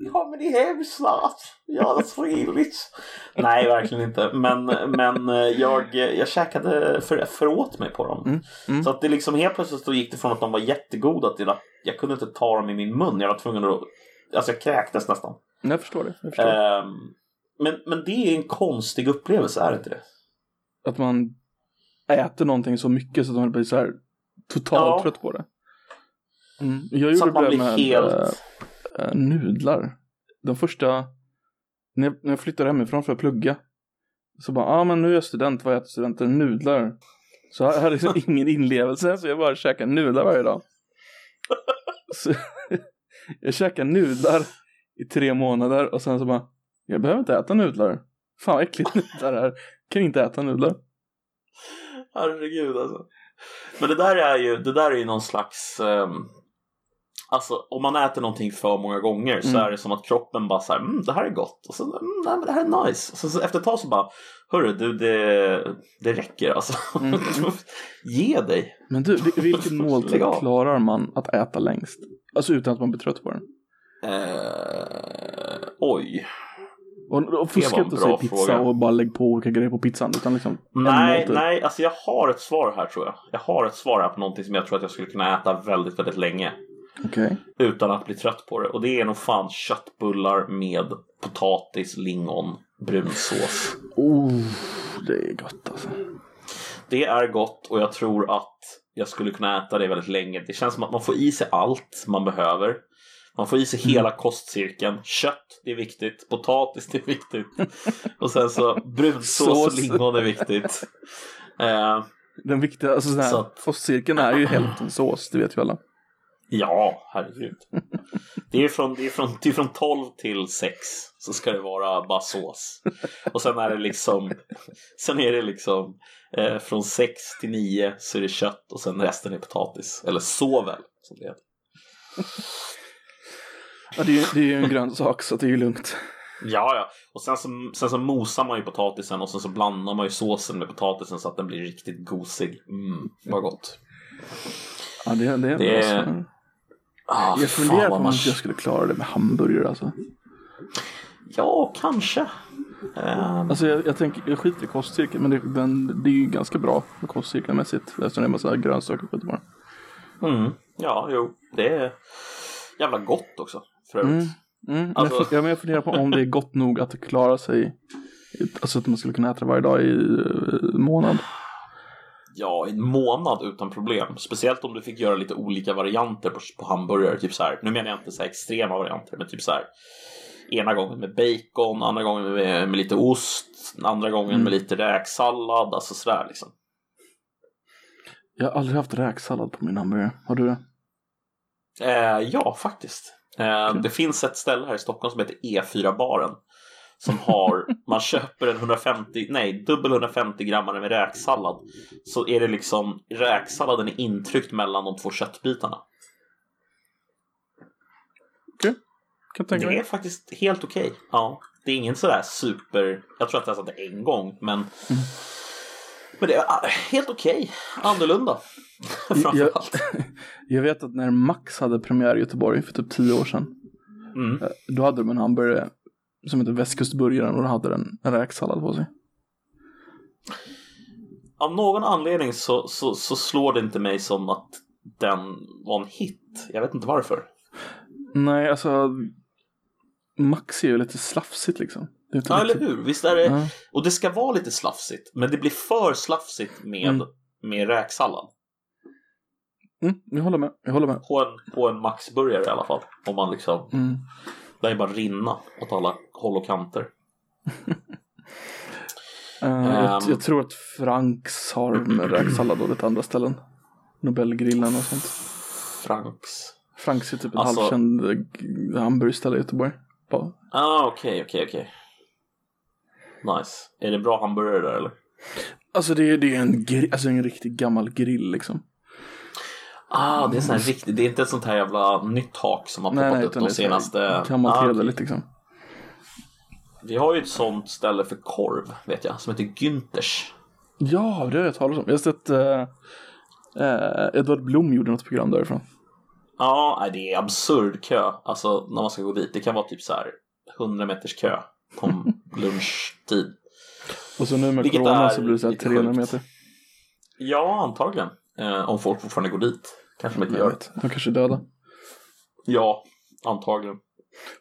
ja men det är hem snart. Ja, det är trevligt. Nej, verkligen inte. Men, men eh, jag, jag käkade för, föråt mig på dem. Mm, mm. Så att det liksom helt plötsligt så gick det från att de var jättegoda till att jag kunde inte ta dem i min mun. Jag var tvungen att, alltså jag kräktes nästan. Jag förstår det. Jag förstår. Ehm, men, men det är en konstig upplevelse, är det inte det? Att man äter någonting så mycket så att man blir så här totalt Ja. trött på det. Mm. Jag Så gjorde att man det blir med helt... äh, nudlar. De första, när jag, när jag flyttade hemifrån för att plugga. Så bara, ja ah, men nu är jag student, vad äter studenter? Nudlar. Så jag hade liksom ingen inlevelse så jag bara käkade nudlar varje dag. Så jag käkade nudlar i tre månader och sen så bara, jag behöver inte äta nudlar. Fan vad äckligt här är. Kan inte äta nudlar. Herregud alltså. Men det där är ju, det där är ju någon slags um, Alltså om man äter någonting för många gånger så Mm. är det som att kroppen bara såhär, mm, det här är gott. Och så, mm, nej, men det här är nice. Så, så efter ett tag så bara, hörru du, det, det räcker alltså. Mm. Ge dig. Men du, vil- vilken måltid klarar man att äta längst? Alltså utan att man blir trött på den. Eh, oj. Och, och fuska inte och säga pizza fråga. och bara lägg på olika grejer på pizzan. Utan liksom Nej, nej, alltså jag har ett svar här tror jag. Jag har ett svar här på någonting som jag tror att jag skulle kunna äta väldigt, väldigt länge. Okej. Utan att bli trött på det. Och det är nog fan köttbullar med potatis, lingon, brunsås. Oh, det är gott alltså. Det är gott och jag tror att jag skulle kunna äta det väldigt länge. Det känns som att man får i sig allt man behöver. Man får i sig hela kostcirkeln. Kött, det är viktigt. Potatis, det är viktigt. Och sen så brunsås och lingon är viktigt. Eh, Den viktiga, alltså sån här, Så att- kostcirkeln är ju hälften sås, det vet ju alla. Ja, herregud. Det är, från, det, är från, det är från 12 till 6 så ska det vara bara sås. Och sen är det liksom, sen är det liksom eh, från 6 till 9 så är det kött och sen resten är potatis. Eller såväl som det heter. Ja, det är ju det är ju en grönsak så det är ju lugnt. Ja, ja. Och sen så, sen så mosar man ju potatisen och sen så blandar man ju såsen med potatisen så att den blir riktigt gosig. Mm, vad gott. Ja, det, det, Det är- alltså, Ah, jag funderar på om man... jag skulle klara det med hamburgare alltså. Ja, kanske. Ehm, Alltså jag, jag tänker, jag skiter i kostcirkeln men det, den, det är ju ganska bra kostcirkelmässigt. Eftersom det är massa grönsaker skit bara. mm, ja, jo. Det är jävla gott också. För övrigt. Mm. Mm, Alltså- jag, ja, men jag funderar på om det är gott nog att klara sig. Alltså att man skulle kunna äta det varje dag i uh, månad. Ja, en månad utan problem. Speciellt om du fick göra lite olika varianter på, på hamburgare. Typ så här. Nu menar jag inte så här extrema varianter, men typ så här. Ena gången med bacon, andra gången med, med lite ost, andra gången Mm. med lite räksallad, alltså sådär liksom. Jag har aldrig haft räksallad på min hamburgare. Har du det? Eh, ja, faktiskt. Eh, Okej. Det finns ett ställe här i Stockholm som heter E4-baren. Som har, man köper en 150, nej, dubbel 150 grammare med räksallad. Så är det liksom, räksalladen är intryckt mellan de två köttbitarna. Kan tänka Det är faktiskt helt okej. Ja, det är ingen sådär super, jag tror att jag satt det en gång, men Men det är ah, helt okej, annorlunda. Jag, jag vet att när Max hade premiär i Göteborg för typ tio år sedan. Mm. eh, Då hade de en hamburgare som heter Västkustburgaren och då hade den en räksallad på sig. Av någon anledning så, så, så slår det inte mig som att den var en hit. Jag vet inte varför. Nej, alltså Max är ju lite slafsigt liksom. Ja, eller riktigt- hur? Visst är det. Ja. Och det ska vara lite slafsigt. Men det blir för slafsigt med, Mm. med räksallad. Mm, jag håller med. Jag håller med. På en, på en Max-burgare i alla fall. Om man liksom, Mm. det är bara rinna åt alla håll och kanter. Eh, jag, Ehm. jag tror att Franks har med räksallad och lite andra ställen. Nobelgrillen och sånt. Franks. Franks är typ ett Alltså- halvkänd eh, hamburgerställe i Göteborg. Ah, okej, okej, okej. Nice. Är det bra hamburgare där eller? Alltså det är, det är en, alltså en riktig gammal grill liksom. Ah, det är sån här riktigt, det är inte ett sånt här jävla nytt hak som har Nej, poppat nej, upp utan de senaste... gammalt Ah, hederligt liksom. Vi har ju ett sånt ställe för korv, vet jag, som heter Günthers. Ja, det har jag talat om. Jag har sett uh, Edvard Blom gjorde något program därifrån. Ja, det är absurd kö. Alltså när man ska gå dit. Det kan vara typ så här 100 meters kö på lunchtid. Och så nu med Vilket corona så blir det så här lite 300 sjukt. meter. Ja, antagligen. Eh, om folk fortfarande går dit. Kanske de inte gör. vet. De kanske är döda. Ja, antagligen.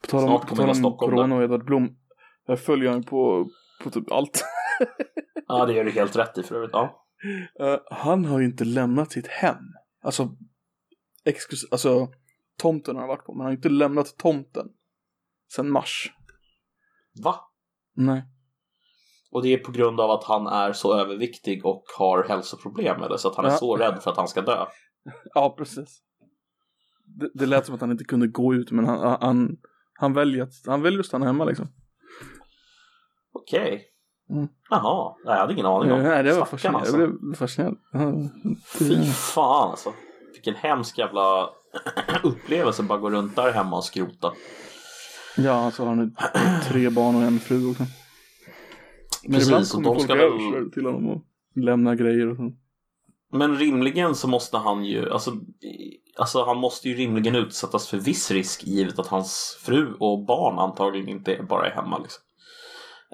På tal om, Snart på kommer tal hela om corona och Edvard Blom. Jag följer honom på, på typ allt. Ja, det gör du helt rätt i för övrigt. Ja. Eh, han har ju inte lämnat sitt hem. Alltså, exklus- alltså tomten har han varit på, men han har inte lämnat tomten. Sen mars. Va? Nej. Och det är på grund av att han är så överviktig och har hälsoproblem eller så att han är Ja. så rädd för att han ska dö. Ja, precis. Det, det lät som att han inte kunde gå ut, men han, han, han, väljer, att, han väljer att stanna hemma liksom. Okej. Mm. Jaha, jag hade ingen aning om. Nej, det var fascinerande. alltså. Jag blev fascinerad. Fy fan alltså. Vilken hemsk jävla upplevelse bara gå runt där hemma och skrota. Ja, så har han nu tre barn och en fru också. Men Precis, ibland kommer de folk ska väl- till honom och lämnar grejer och sånt. Men rimligen så måste han ju, alltså, alltså han måste ju rimligen utsättas för viss risk givet att hans fru och barn antagligen inte bara är hemma liksom.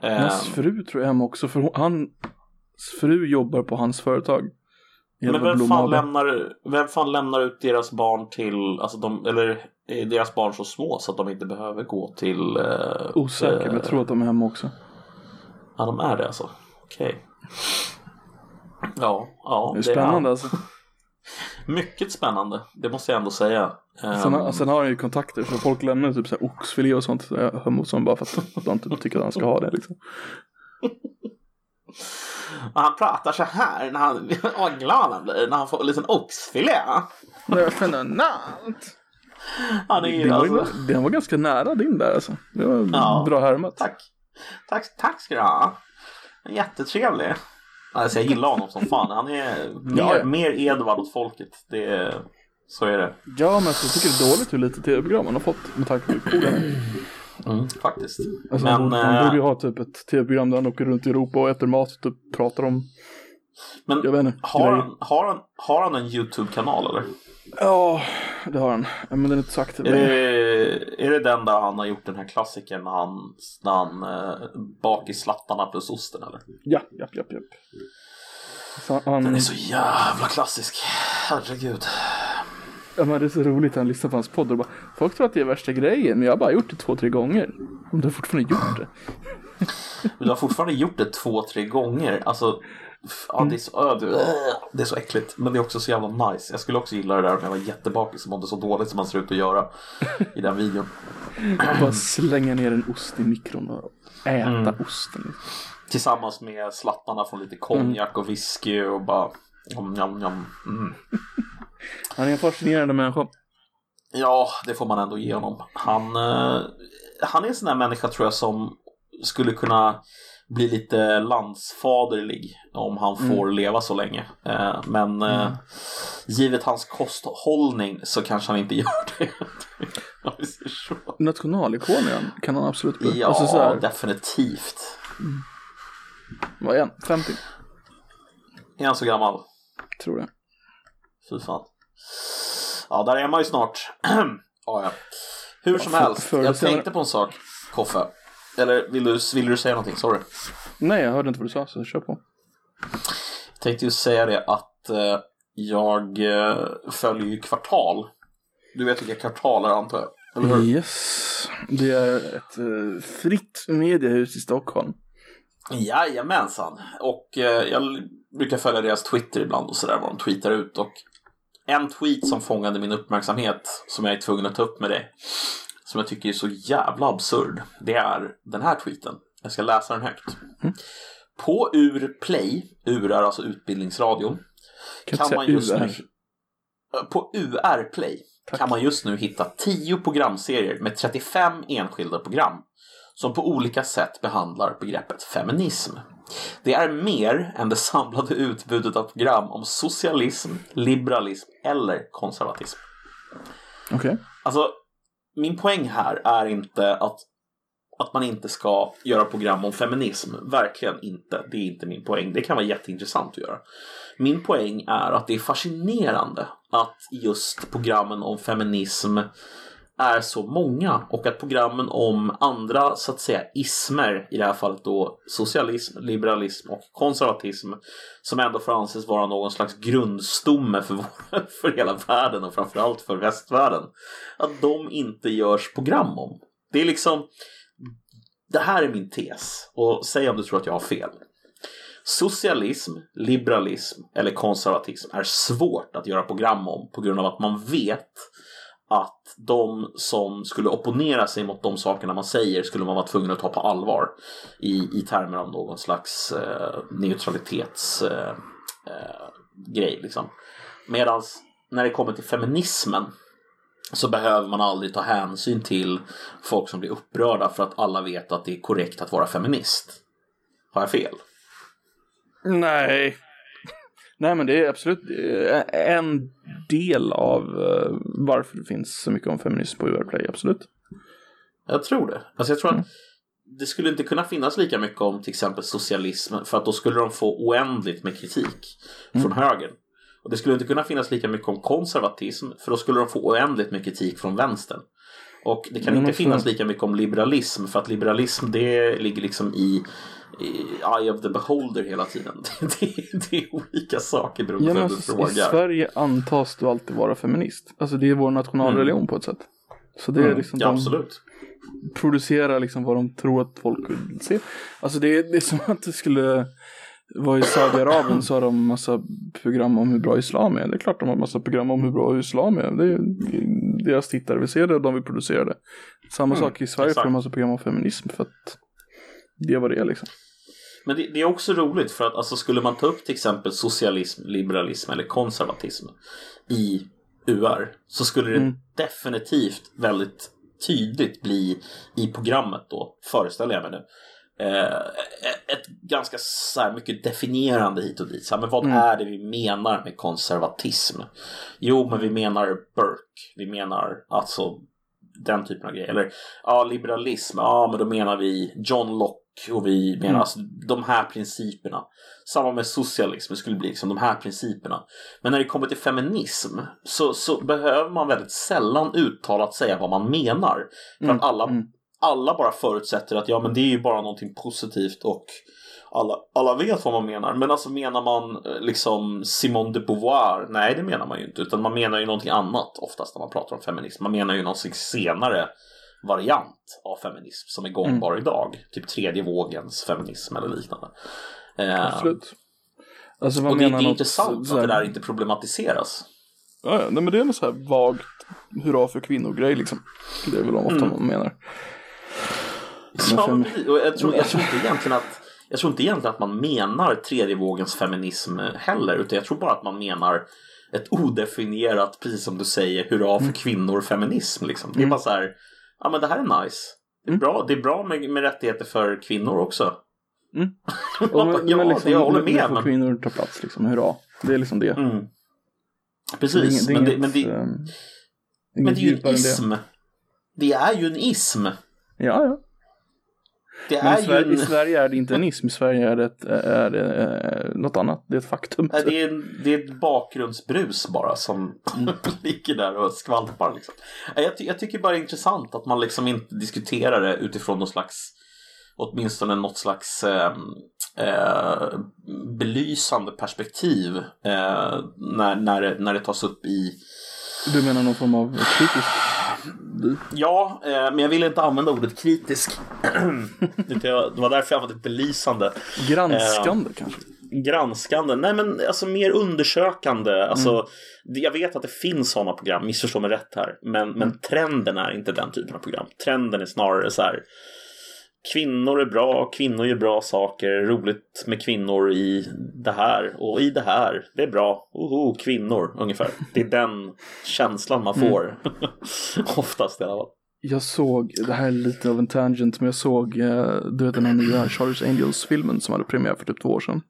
Hans Ehm, fru tror jag är hemma också, för hon, hans fru jobbar på hans företag. men vem fan, lämnar, vem fan lämnar ut deras barn till, alltså de, eller är deras barn så små så att de inte behöver gå till... eh, Osäker, men jag tror att de är hemma också. Ja, de är det alltså. Okej. Ja, ja. Det är spännande alltså. Mycket spännande, det måste jag ändå säga. Sen, Ehm, sen har han ju kontakter, så folk lämnar typ så här oxfilé och sånt hos honom bara för att de inte tycker att han ska ha det liksom. och han pratar så här när han, vad glad han blir när han får en liten oxfilé. Det var fenomenalt! Han är ju var, alltså, den var ganska nära din där alltså. Det var Ja. bra härmat. tack. tack. Tack ska du ha. Jättetrevlig. Alltså jag gillar honom som fan. Han är mer, Ja, mer Edvard åt folket. Det är, så är det. Ja, men jag tycker det är dåligt hur lite tv-program han har fått med tanke på hur cool han är. Mm, faktiskt. Alltså, Men, han, han eh, borde ju ha typ ett tv-program där han åker runt i Europa och äter mat och typ pratar om, Men jag vet inte, har han, har, han, har han en YouTube-kanal eller? Ja, det har han. Men den är inte sagt. Är det, är det den där han har gjort den här klassikern när han, när han eh, bak i slattarna plus osten eller? Ja, japp, japp, japp. Så han, Den är så jävla klassisk. Herregud. ja, men det är så roligt att han lyssnar på hans podd och bara Folk tror att det är värsta grejen, men jag har bara gjort det två, tre gånger. Om du har fortfarande gjort det. Men du har fortfarande gjort det två, tre gånger. Alltså, ja, det, är så, det, är så äckligt. Men det är också så jävla nice. Jag skulle också gilla det där om jag var jättebakis och mådde så dåligt som man ser ut att göra i den videon. Bara slänga ner en ost i mikron och äta Mm. osten. Tillsammans med slattarna från lite konjak och whisky och bara... Njam, njam, njam. Mm. Han är en fascinerande människa. Ja, det får man ändå ge honom. Han, eh, han är en sån där människa tror jag som skulle kunna bli lite landsfaderlig om han får leva så länge. Eh, men eh, givet hans kosthållning så kanske han inte gör det. Om vi säger så. Nationalikon är han, kan han absolut bli. Ja, Alltså definitivt. vad är han? 50? Är han så gammal? Tror det. Fy fan. Ja, där är man ju snart. ja, ja. Hur som för- helst, jag tänkte på en sak, Koffe. Eller vill du, vill du säga någonting? Sorry. Nej, jag hörde inte vad du sa, så kör på. Jag tänkte ju säga det att eh, jag eh, följer ju Kvartal. Du vet vilka Kvartal är antar jag? Eller hur? Yes, det är ett eh, fritt mediehus i Stockholm. Jajamensan. Och eh, jag brukar följa deras Twitter ibland och sådär vad de tweetar ut. Och en tweet som fångade min uppmärksamhet som jag är tvungen att ta upp med dig. Som jag tycker är så jävla absurd. Det är den här tweeten. Jag ska läsa den högt. På UR Play, UR är alltså Utbildningsradion. Kan, kan man just UR. nu på UR Play kan man just nu hitta 10 programserier med 35 enskilda program som på olika sätt behandlar begreppet feminism. Det är mer än det samlade utbudet av program om socialism, liberalism eller konservatism. Okej. Alltså, min poäng här är inte att, att man inte ska göra program om feminism. Verkligen inte. Det är inte min poäng. Det kan vara jätteintressant att göra. Min poäng är att det är fascinerande att just programmen om feminism är så många och att programmen om andra så att säga ismer, i det här fallet då socialism, liberalism och konservatism som ändå får anses vara någon slags grundstomme för, vår, för hela världen och framförallt för västvärlden att de inte görs program om. Det är liksom det här är min tes och säg om du tror att jag har fel. Socialism, liberalism eller konservatism är svårt att göra program om på grund av att man vet att de som skulle opponera sig mot de sakerna man säger skulle man vara tvungen att ta på allvar i, i termer av någon slags eh, neutralitetsgrej. Eh, eh, liksom. Medan när det kommer till feminismen så behöver man aldrig ta hänsyn till folk som blir upprörda för att alla vet att det är korrekt att vara feminist. Har jag fel? Nej. Nej men det är absolut en del av uh, varför det finns så mycket om feminism på UR-play, absolut. Jag tror det. Alltså jag tror mm. att det skulle inte kunna finnas lika mycket om till exempel socialism för att då skulle de få oändligt med kritik mm. från högern. Och det skulle inte kunna finnas lika mycket om konservatism för då skulle de få oändligt med kritik från vänstern. Och det kan inte finnas lika mycket om liberalism för att liberalism det ligger liksom i eye of the beholder hela tiden. Det, det, det är olika saker beroende ja, på vem du frågar. I Sverige antas du alltid vara feminist. Alltså det är vår nationalreligion mm. på ett sätt. Så det är mm. liksom ja, absolut. Producera liksom vad de tror att folk vill se. Alltså det är, det är som att det skulle var i Saudiarabien så har de massa program om hur bra islam är. Det är klart de har massa program om hur bra islam är. Det är deras tittare vill se det och de vill producera det. Samma mm, sak i Sverige exakt. får de massa program om feminism för att det vad det liksom. Men det, det, är också roligt för att alltså, skulle man ta upp till exempel socialism, liberalism eller konservatism i UR så skulle det mm. definitivt väldigt tydligt bli i programmet då, föreställer jag mig nu eh, ett ganska så här, mycket definierande hit och dit. Så här, men vad mm. är det vi menar med konservatism? Jo, men vi menar Burke. Vi menar alltså den typen av grejer. Eller ja, liberalism. Ja, men då menar vi John Locke och vi menar mm. alltså, de här principerna. Samma med socialism, det skulle bli liksom de här principerna. Men när det kommer till feminism så, så behöver man väldigt sällan uttalat säga vad man menar. För mm. att alla mm alla bara förutsätter att ja men det är ju bara någonting positivt och alla, alla vet vad man menar. Men alltså menar man eh, liksom Simone de Beauvoir? Nej det menar man ju inte. Utan man menar ju någonting annat oftast när man pratar om feminism. Man menar ju någon senare variant av feminism som är gångbar mm. idag. Typ tredje vågens feminism eller liknande. Eh, Absolut. Alltså, och det, det är intressant så, att det där inte problematiseras. Ja, ja, men det är något så här vagt hurra för kvinnor-grej liksom. Det är väl ofta mm. man menar. Ja, och jag, tror, jag, tror inte egentligen att, jag tror inte egentligen att man menar tredje vågens feminism heller. Utan jag tror bara att man menar ett odefinierat, precis som du säger, hurra för mm. kvinnor feminism. Liksom. Det är mm. bara så här, ja men det här är nice. Det är mm. bra, det är bra med, med rättigheter för kvinnor också. Mm. Och, men, ja, men liksom, jag håller med. Men... kvinnor tar plats, liksom, hurra. Det är liksom det. Mm. Precis, det är, det är men, det, men, det, um, men det är ju en ism. Det. det är ju en ism. Ja, ja. Men i Sverige, en... i, Sverige, är det inte en ism, i Sverige är det, ett, är det är något annat. Det är ett faktum. Det är, det är ett bakgrundsbrus bara som ligger där och skvalpar. Liksom. Jag, jag, tycker bara det är intressant att man liksom inte diskuterar det utifrån någon slags åtminstone något slags eh, eh, belysande perspektiv eh, när, när, det, när det tas upp i du menar någon form av kritisk? Ja, eh, men jag vill inte använda ordet kritisk. det var därför jag använde belysande. Granskande eh, kanske? Granskande, nej men alltså mer undersökande. Alltså, mm. Jag vet att det finns sådana program, missförstå mig rätt här. Men, men trenden är inte den typen av program. Trenden är snarare så här kvinnor är bra, kvinnor gör bra saker, roligt med kvinnor i det här och i det här, det är bra, oho, kvinnor ungefär. Det är den känslan man får, mm. oftast i alla fall. Jag såg, det här är lite av en tangent, men jag såg, eh, du vet den här nya Charles Angels-filmen som hade premiär för typ två år sedan.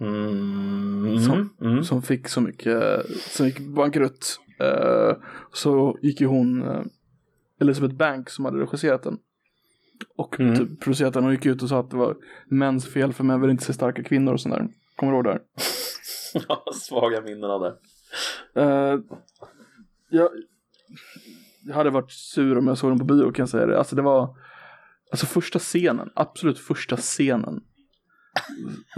Mm. Som, mm. som fick så mycket, som gick bankrutt. Uh, så gick ju hon, uh, Elizabeth Bank som hade regisserat den. Och mm. typ, producerat den och gick ut och sa att det var mäns fel för män vill inte se starka kvinnor och sådär. Kommer du ihåg det här? ja, svaga minnen av det. Uh, jag, jag hade varit sur om jag såg den på bio kan jag säga det. Alltså det var, alltså första scenen, absolut första scenen.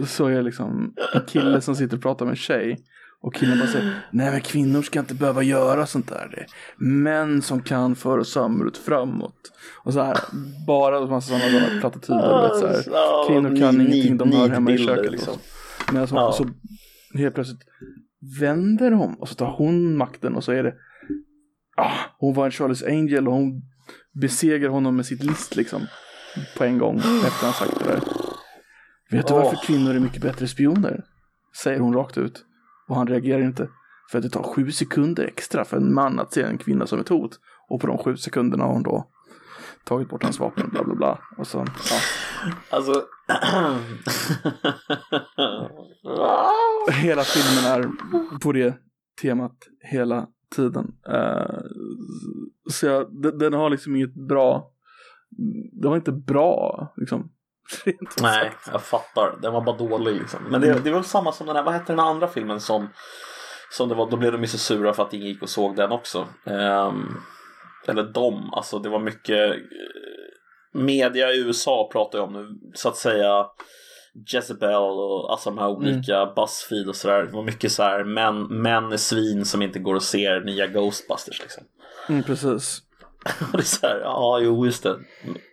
Så är liksom en kille som sitter och pratar med en tjej. Och killen bara säger, nej men kvinnor ska inte behöva göra sånt där. Det är män som kan föra samhället framåt. Och så här, bara en massa sådana, sådana plattityder. Vet, så här. Kvinnor kan ni, ingenting, de hör hemma i köket. Liksom. Men alltså, ja. så helt plötsligt vänder de och så tar hon makten och så är det, ah, hon var en Charles Angel och hon besegrar honom med sitt list liksom. På en gång efter han sagt det där. Vet du varför kvinnor är mycket bättre spioner? Säger hon rakt ut. Och han reagerar inte. För att det tar sju sekunder extra för en man att se en kvinna som ett hot. Och på de sju sekunderna har hon då tagit bort hans vapen, bla bla bla. Och så, ja. Alltså... Hela filmen är på det temat hela tiden. Uh, så jag, den, den, har liksom inget bra, den var inte bra liksom. Nej, jag fattar. Den var bara dålig liksom. Men det, det väl samma som den här, vad hette den andra filmen som, som det var, då blev de ju så sura för att ingen gick och såg den också. Um, eller de, alltså det var mycket media i USA pratar ju om nu, så att säga Jezebel och alltså de här olika mm. Buzzfeed och sådär. Det var mycket så här män, män är svin som inte går och ser nya Ghostbusters liksom. Mm, precis. och det är så här, ja jo just det.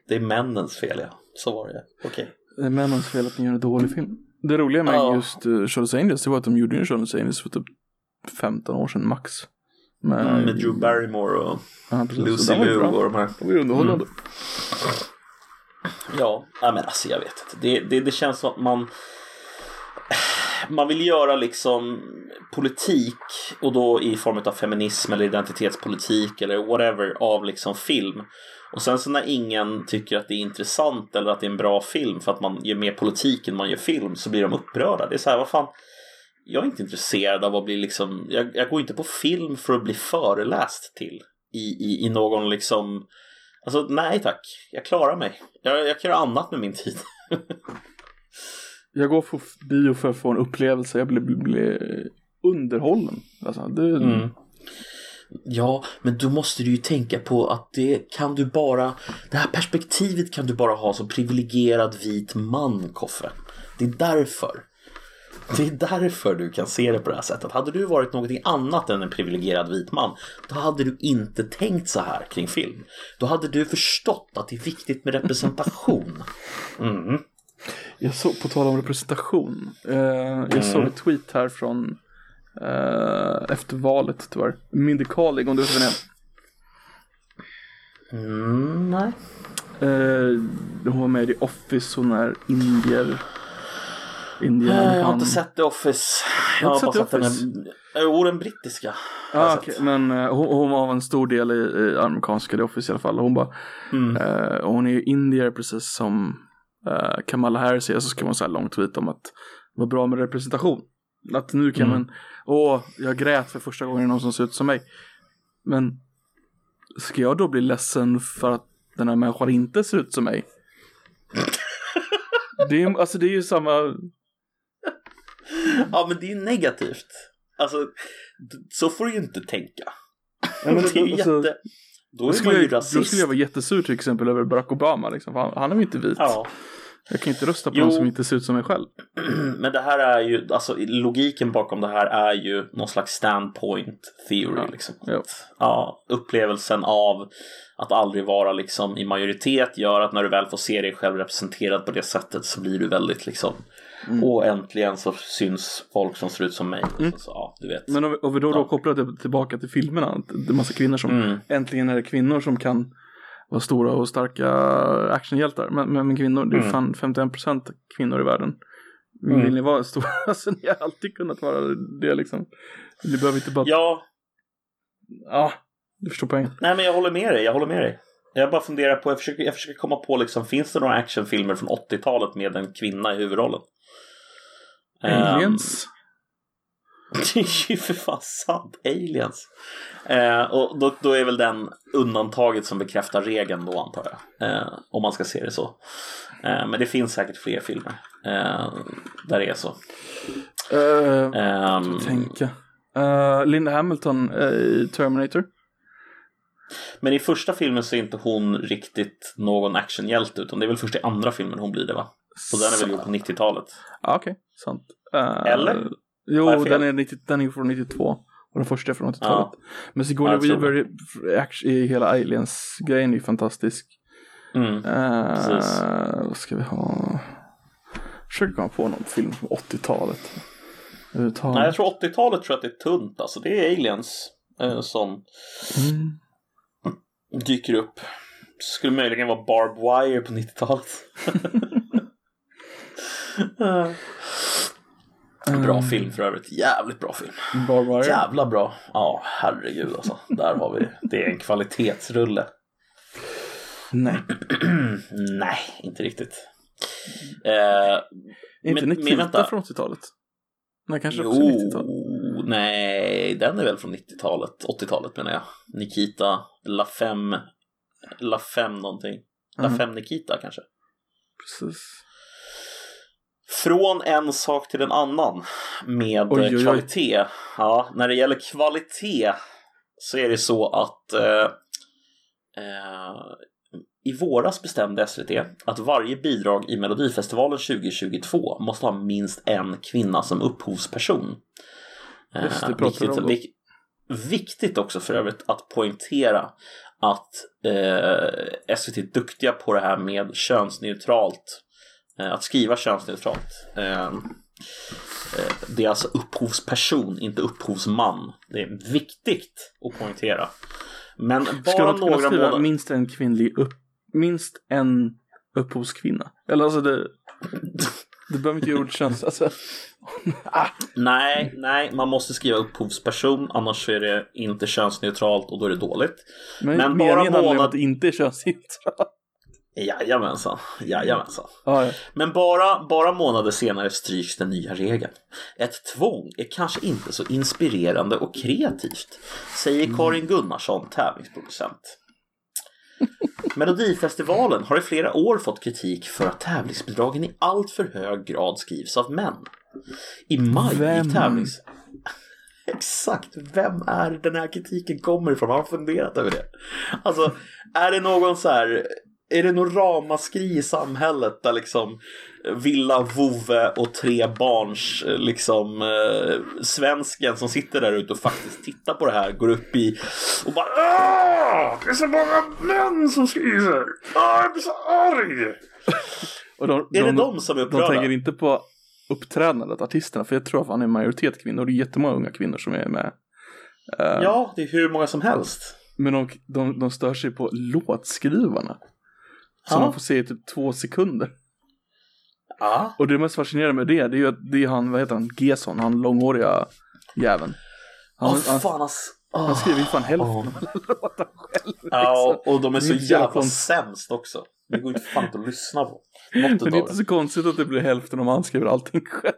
Det är männens fel ja. Så var det, okej. Okay. Det är männens fel att ni gör en dålig film. Det roliga med ja. just uh, Charles Angels det var att de gjorde ju Charles Angels för typ 15 år sedan max. Med, mm, med Drew Barrymore och ja, Lucy Liu och de här. De var ju underhållande. Mm. Ja, men alltså jag vet inte. Det, det, det känns som att man man vill göra liksom politik och då i form av feminism eller identitetspolitik eller whatever av liksom film. Och sen så när ingen tycker att det är intressant eller att det är en bra film för att man gör mer politik än man gör film så blir de upprörda. Det är så här, vad fan. Jag är inte intresserad av att bli liksom, jag, jag går inte på film för att bli föreläst till i, i, i någon liksom Alltså nej tack, jag klarar mig. Jag, jag kan göra annat med min tid. jag går på bio för att få en upplevelse, jag blir, blir, blir underhållen. Alltså, det... Mm. Ja, men då måste du ju tänka på att det kan du bara, det här perspektivet kan du bara ha som privilegierad vit man, Koffe. Det är därför. Det är därför du kan se det på det här sättet. Hade du varit någonting annat än en privilegierad vit man, då hade du inte tänkt så här kring film. Då hade du förstått att det är viktigt med representation. Mm. Jag såg, på tal om representation, eh, jag mm. såg ett tweet här från eh, efter valet tyvärr. Mindy Kaling, om du vet vem det är? Mm, nej. Eh, hon var med i Office, hon är indier. Indien, jag har inte sett The Office. Jag har, bara sett den. Jo, den brittiska. Ah, okay. Men uh, hon, hon, var en stor del i, i amerikanska The Office i alla fall. Hon bara, mm. uh, hon är ju indier precis som uh, Kamala Harris är. Så ska man säga långt tweet om att det var bra med representation. Att nu kan mm. man, åh, jag grät för första gången någon som ser ut som mig. Men ska jag då bli ledsen för att den här människan inte ser ut som mig? det, är, alltså det är ju samma ja men det är ju negativt. Alltså, så får du ju inte tänka. Ja, men, det är ju alltså, jätte... Då är man ju jag, rasist. Då skulle jag vara jättesur till exempel över Barack Obama. Liksom. Han, han är ju inte vit. Ja. Jag kan inte rösta på jo. någon som inte ser ut som mig själv. Men det här är ju, alltså logiken bakom det här är ju någon slags standpoint theory. Ja. Liksom. Ja. ja. upplevelsen av att aldrig vara liksom i majoritet gör att när du väl får se dig själv representerad på det sättet så blir du väldigt liksom Mm. Och äntligen så syns folk som ser ut som mig. Mm. Så, ja, du vet. Men om vi, om vi då, då kopplar det tillbaka till filmerna. Det är massa kvinnor som, mm. äntligen är det kvinnor som kan vara stora och starka actionhjältar. Men, men, men kvinnor, det är mm. fan 51% kvinnor i världen. Mm. Vill ni vara stora? Alltså ni har alltid kunnat vara det liksom. Ni behöver inte bara... Ja. Ja, du förstår poängen. Nej men jag håller med dig, jag håller med dig. Jag bara funderar på, jag försöker, jag försöker komma på liksom, finns det några actionfilmer från 80-talet med en kvinna i huvudrollen? Aliens? Um, det är ju för fan sant, aliens. Uh, och då, då, är väl den undantaget som bekräftar regeln då antar jag. Uh, om man ska se det så. Uh, men det finns säkert fler filmer där det är så. Um, tänka. Linda Hamilton i Terminator. Men i första filmen så är inte hon riktigt någon actionhjälte utan det är väl först i andra filmen hon blir det va? Så den är väl gjord på 90-talet? Ja, okej, okay. sant. Uh, Eller? Jo, den är, 90, den är från 92. Och den första är från 80-talet. Ja. Men Sigourney Weaver i hela Aliens-grejen är ju fantastisk. Mm, uh, vad ska vi ha? Försöker komma på någon film från 80-talet. Nej, jag tror 80-talet tror jag att det är tunt. Alltså det är Aliens eh, som mm. dyker upp. Skulle möjligen vara Barb Wire på 90-talet. Bra mm. film för övrigt. Jävligt bra film. Barbara. Jävla bra. Ja, herregud alltså. Där har vi. Det är en kvalitetsrulle. Nej. Nej, inte riktigt. Eh, Är inte Men- Nikita vänta. från 80-talet? Nej, kanske också 90-talet. jo, nej, den är väl från 90-talet, 80-talet menar jag. Nikita, La Femme, La Femme någonting. La Mhm. Femme Nikita kanske. Precis. Från en sak till en annan med Oj, oj, oj. kvalitet. Ja, när det gäller kvalitet så är det så att eh, eh, i våras bestämde SVT att varje bidrag i Melodifestivalen 2022 måste ha minst en kvinna som upphovsperson. Eh, Just det, pratade viktigt, om. vik, viktigt också för övrigt att poängtera att eh, SVT är duktiga på det här med könsneutralt Eh, Att skriva könsneutralt. Eh, eh, Det är alltså upphovsperson, inte upphovsman. Det är viktigt att poängtera. Men Ska bara man inte kunna några skriva månader... minst en kvinnlig upp... Minst en upphovskvinna? Eller alltså det... Det behöver inte göra ordet. Alltså... ah, Nej, nej, man måste skriva upphovsperson, annars är det inte könsneutralt och då är det dåligt. men, Men bara månad- att det inte är könsneutralt. Jajamensan, jajamensan. Ja, ja. Men bara, bara månader senare stryks den nya regeln. Ett tvång är kanske inte så inspirerande och kreativt, säger Karin Gunnarsson, tävlingsproducent. Melodifestivalen har i flera år fått kritik för att tävlingsbidragen i allt för hög grad skrivs av män. I maj Vem? gick tävlings... Exakt, vem är den här kritiken kommer ifrån? Har han funderat över det? Alltså, är det någon så här... Är det någon ramaskri i samhället där liksom Villa, vovve och tre barns eh, liksom eh, svensken som sitter där ute och faktiskt tittar på det här går upp i och bara Åh! Det är så många män som skriver! Åh, jag blir så arg! Och de, Är det de som är De upprörda? tänker inte på uppträdandet, artisterna, för jag tror att han är majoritet kvinnor. Det är jättemånga unga kvinnor som är med. Eh, Ja, det är hur många som helst. Men de, de, de stör sig på låtskrivarna. Som Ja. man får se i typ två sekunder. Ja. Och det mest fascinerande med det, det är ju att det är han, vad heter han, Gesson, han långhåriga jäveln. Han, Åh han, fan ass. han skriver ju fan hälften Åh. av själv. Ja, liksom. och de är så jävla sämst också. Det går inte fan att lyssna på. Men det är inte så konstigt att det blir hälften om han skriver allting själv.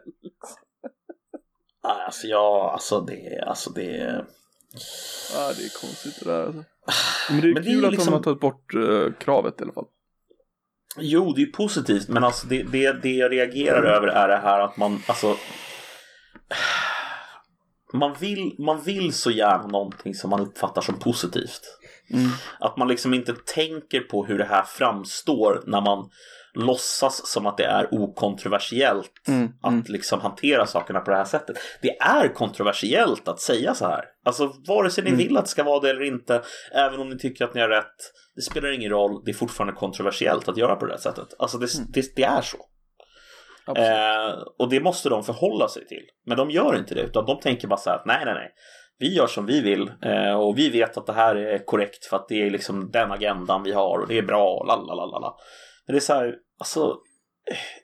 Nej, Alltså ja, alltså det, alltså det. Ja, det är konstigt det där alltså. Men det är Men det är kul ju att liksom- de har tagit bort eh, kravet i alla fall. Jo, det är positivt, men alltså det, det, det jag reagerar över är det här att man, alltså. Man vill, man vill så gärna någonting som man uppfattar som positivt. Mm. Att man liksom inte tänker på hur det här framstår när man låtsas som att det är okontroversiellt Mm, att mm. liksom hantera sakerna på det här sättet. Det är kontroversiellt att säga så här. Alltså vare sig ni Mm. vill att det ska vara det eller inte, även om ni tycker att ni har rätt, det spelar ingen roll, det är fortfarande kontroversiellt att göra på det här sättet. Alltså det, Mm. det, det är så. Eh, och det måste de förhålla sig till. Men de gör inte det, utan de tänker bara så här att nej, nej, nej. Vi gör som vi vill eh, och vi vet att det här är korrekt för att det är liksom den agendan vi har och det är bra och lalalala. Men det är så här, alltså,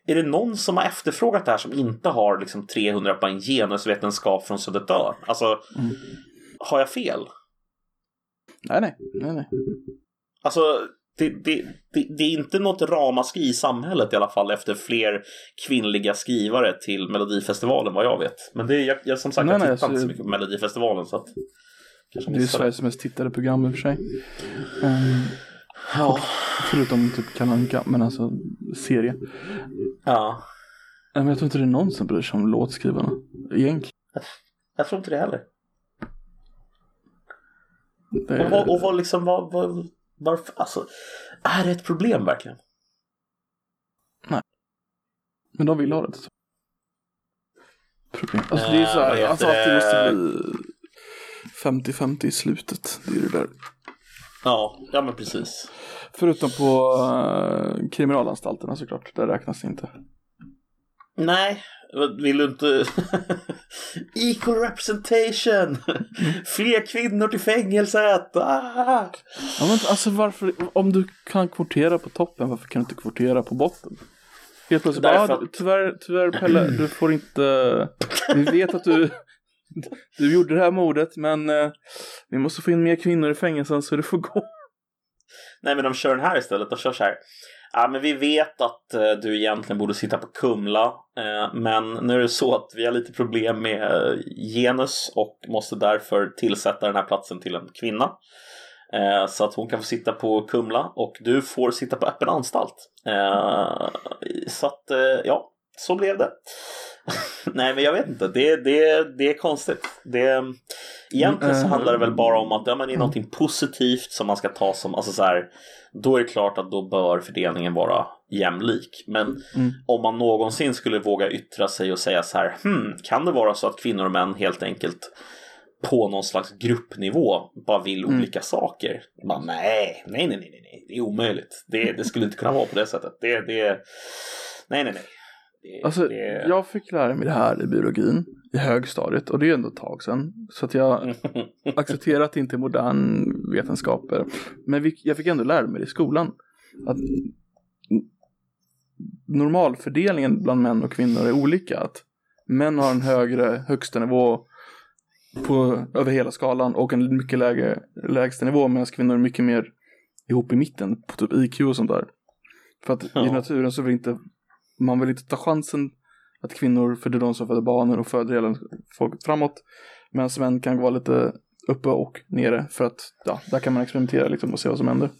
är det någon som har efterfrågat det här som inte har liksom 300 poäng genusvetenskap från Södertörn? Alltså, Mm. har jag fel? Nej, nej, nej, nej. Alltså, det, det, det, det är inte något ramaskri i samhället i alla fall efter fler kvinnliga skrivare till Melodifestivalen vad jag vet. Men det är, jag, jag som sagt, Nej, jag nej, tittar inte alltså- så mycket på Melodifestivalen så att... Det är Sveriges mest tittade program i och för sig. Um, Ja. förutom typ Kalle Anka, men alltså serie. ja. Nej, Men jag tror inte det är någon som bryr sig om låtskrivarna. Egentligen. Jag tror inte det heller. Det Och, vad, och vad liksom, vad, vad, varför, alltså, är det ett problem verkligen? Men de vill ha det. Så. Problem. Alltså det är så här, alltså att det måste bli 50-50 i slutet. Det är det där. Ja, ja men precis. Förutom på uh, kriminalanstalterna såklart. Där räknas det inte. Nej, vill du inte... Equal representation! Fler kvinnor till fängelset! Ah! Ja, men alltså varför, om du kan kvotera på toppen, varför kan du inte kvotera på botten? Helt plötsligt bara, Därför ah, att- tyvärr, tyvärr Pelle, du får inte, vi vet att du, du gjorde det här mordet, men eh, vi måste få in mer kvinnor i fängelsen så det får gå. Nej, men de kör den här istället. De kör så här. Ja, men vi vet att eh, du egentligen borde sitta på Kumla, eh, men nu är det så att vi har lite problem med eh, genus och måste därför tillsätta den här platsen till en kvinna. Eh, så att hon kan få sitta på Kumla och du får sitta på öppen anstalt. Eh, så att, eh, ja, så blev det. Nej, men jag vet inte. Det, det, det är konstigt. Det, egentligen så handlar det väl bara om att ja, men det är någonting positivt som man ska ta som, alltså så här, då är det klart att då bör fördelningen vara jämlik. Men Mm. om man någonsin skulle våga yttra sig och säga så här, hmm, kan det vara så att kvinnor och män helt enkelt på någon slags gruppnivå bara vill Mm. olika saker? Bara, nej, nej, nej, nej, nej, det är omöjligt. Det, det skulle inte kunna vara på det sättet. Det, det, nej, nej, nej. Det, Alltså, det... jag fick lära mig det här i biologin i högstadiet och det är ändå ett tag sedan. Så att jag accepterar att det inte är modern vetenskaper. Men jag fick ändå lära mig det i skolan. Att normalfördelningen bland män och kvinnor är olika. Att män har en högre högsta nivå på, över hela skalan och en mycket lägre lägsta nivå medan kvinnor är mycket mer ihop i mitten på typ IQ och sånt där. För att i Ja. naturen så vill inte man vill inte ta chansen att kvinnor, för det är de som föder barnen och föder hela folket framåt. Medan män kan vara lite uppe och nere för att ja, där kan man experimentera liksom och se vad som händer.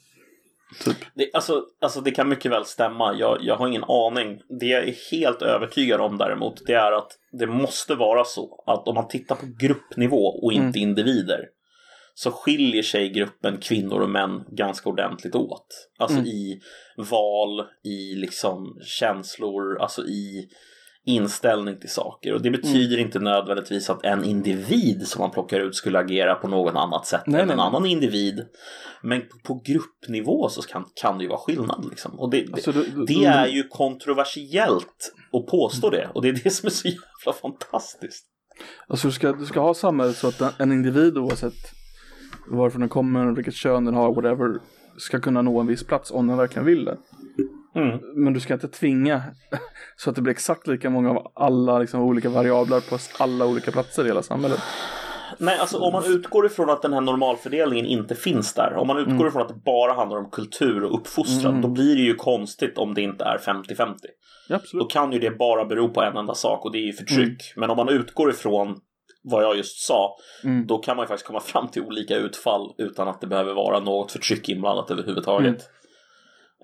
Typ. Det, alltså, alltså det kan mycket väl stämma. Jag, jag har ingen aning. Det jag är helt övertygad om däremot det är att det måste vara så att om man tittar på gruppnivå och inte individer så skiljer sig gruppen kvinnor och män ganska ordentligt åt. Alltså i val, i liksom känslor, alltså i inställning till saker. Och det betyder inte nödvändigtvis att en individ som man plockar ut skulle agera på något annat sätt Nej, än nej, en annan individ. Men på gruppnivå så kan, kan det ju vara skillnad. Liksom. Och det, det, Alltså, du- du- det är ju kontroversiellt att påstå det. Och det är det som är så jävla fantastiskt. Alltså du ska, du ska ha samhället så att en individ oavsett varifrån den kommer, vilket kön den har, whatever, ska kunna nå en viss plats om den verkligen vill det. Mm. Men du ska inte tvinga så att det blir exakt lika många av alla liksom, olika variabler på alla olika platser i hela samhället. Nej, alltså om man utgår ifrån att den här normalfördelningen inte finns där. Om man utgår Mm. ifrån att det bara handlar om kultur och uppfostran. Då blir det ju konstigt om det inte är 50-50. Ja, Då kan ju det bara bero på en enda sak och det är ju förtryck. Mm. Men om man utgår ifrån vad jag just sa. Mm. Då kan man ju faktiskt komma fram till olika utfall utan att det behöver vara något förtryck inblandat överhuvudtaget.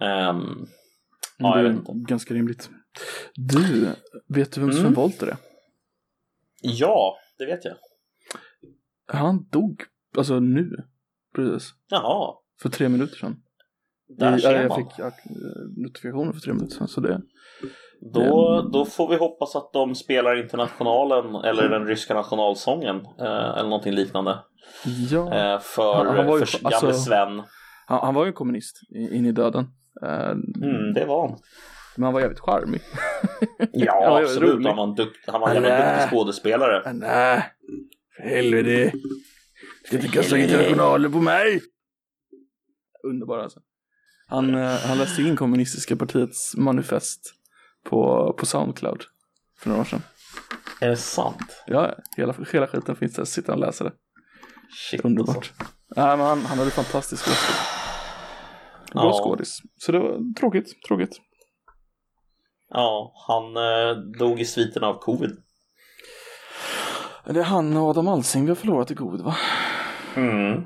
Ehm, ja, jag det är ganska rimligt. Du, vet du vem Sven Mm. Wollter är? Ja, det vet jag. Han dog, alltså nu, precis, Jaha, för tre minuter sedan. där I- ser ja, jag man. fick ja, notifikationer för tre minuter sedan, så det... Då, då får vi hoppas att de spelar Internationalen eller den ryska nationalsången eh, eller någonting liknande. Ja, Eh, för Han- han var ju- för gamle alltså- Sven. han, han var ju en kommunist in i döden. Eh, Mm, det var han. Men han var jävligt charmig. Ja, vad absolut. Han var en, dukt, han var en jävla duktig skådespelare. Nej, för helvete. Ska inte kasta internationalen på mig. Underbar alltså. Han, eh, han läste in kommunistiska partiets manifest på, på Soundcloud för några år sedan. Är det sant? Ja, hela, hela skiten finns där, sitter han och läser det. Shit, Underbart. Alltså. Nej, men han, han hade fantastisk röst. Bra Ja. skådis. Så det var tråkigt, tråkigt. Ja, han eh, dog i sviten av covid. Det är han och Adam Alsing vi har förlorat i god va? Mm.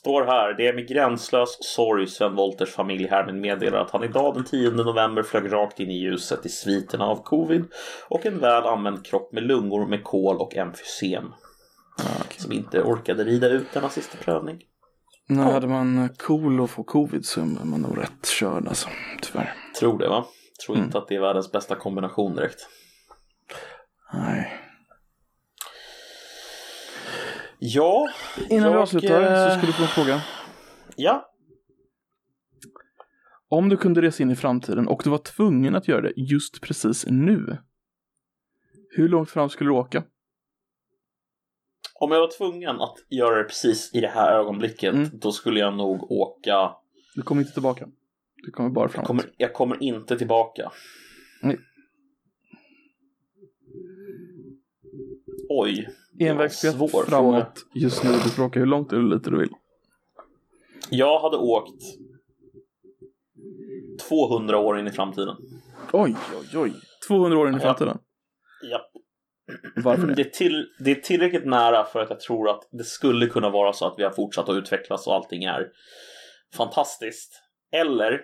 Står här, det är med gränslös sorg Sven Wolters familj härmed meddelar att han idag den 10 november flög rakt in i ljuset i sviterna av covid och en väl använd kropp med lungor med kol och emfysem Ja, okej. som inte orkade rida ut denna sista prövning. När hade man cool och få covid så är man nog rätt körd alltså, tyvärr. Tror det va? Tror inte att det är världens bästa kombination direkt. Nej. Ja, Innan vi jag, avslutar eh, så ska du få en fråga. Ja, Om du kunde resa in i framtiden och du var tvungen att göra det just precis nu. Hur långt fram skulle du åka? om jag var tvungen att göra det precis i det här ögonblicket Mm. då skulle jag nog åka Du kommer inte tillbaka. Du kommer bara Jag framåt. kommer, jag kommer inte tillbaka. Nej. Oj. Envägsbiljett svår framåt just nu. Du får åka hur långt eller lite du vill. Jag hade åkt 200 år in i framtiden. Oj, oj, oj. 200 år in i framtiden. Ja. Varför Det det? är, till, det är tillräckligt nära för att jag tror att det skulle kunna vara så att vi har fortsatt att utvecklas och allting är fantastiskt. Eller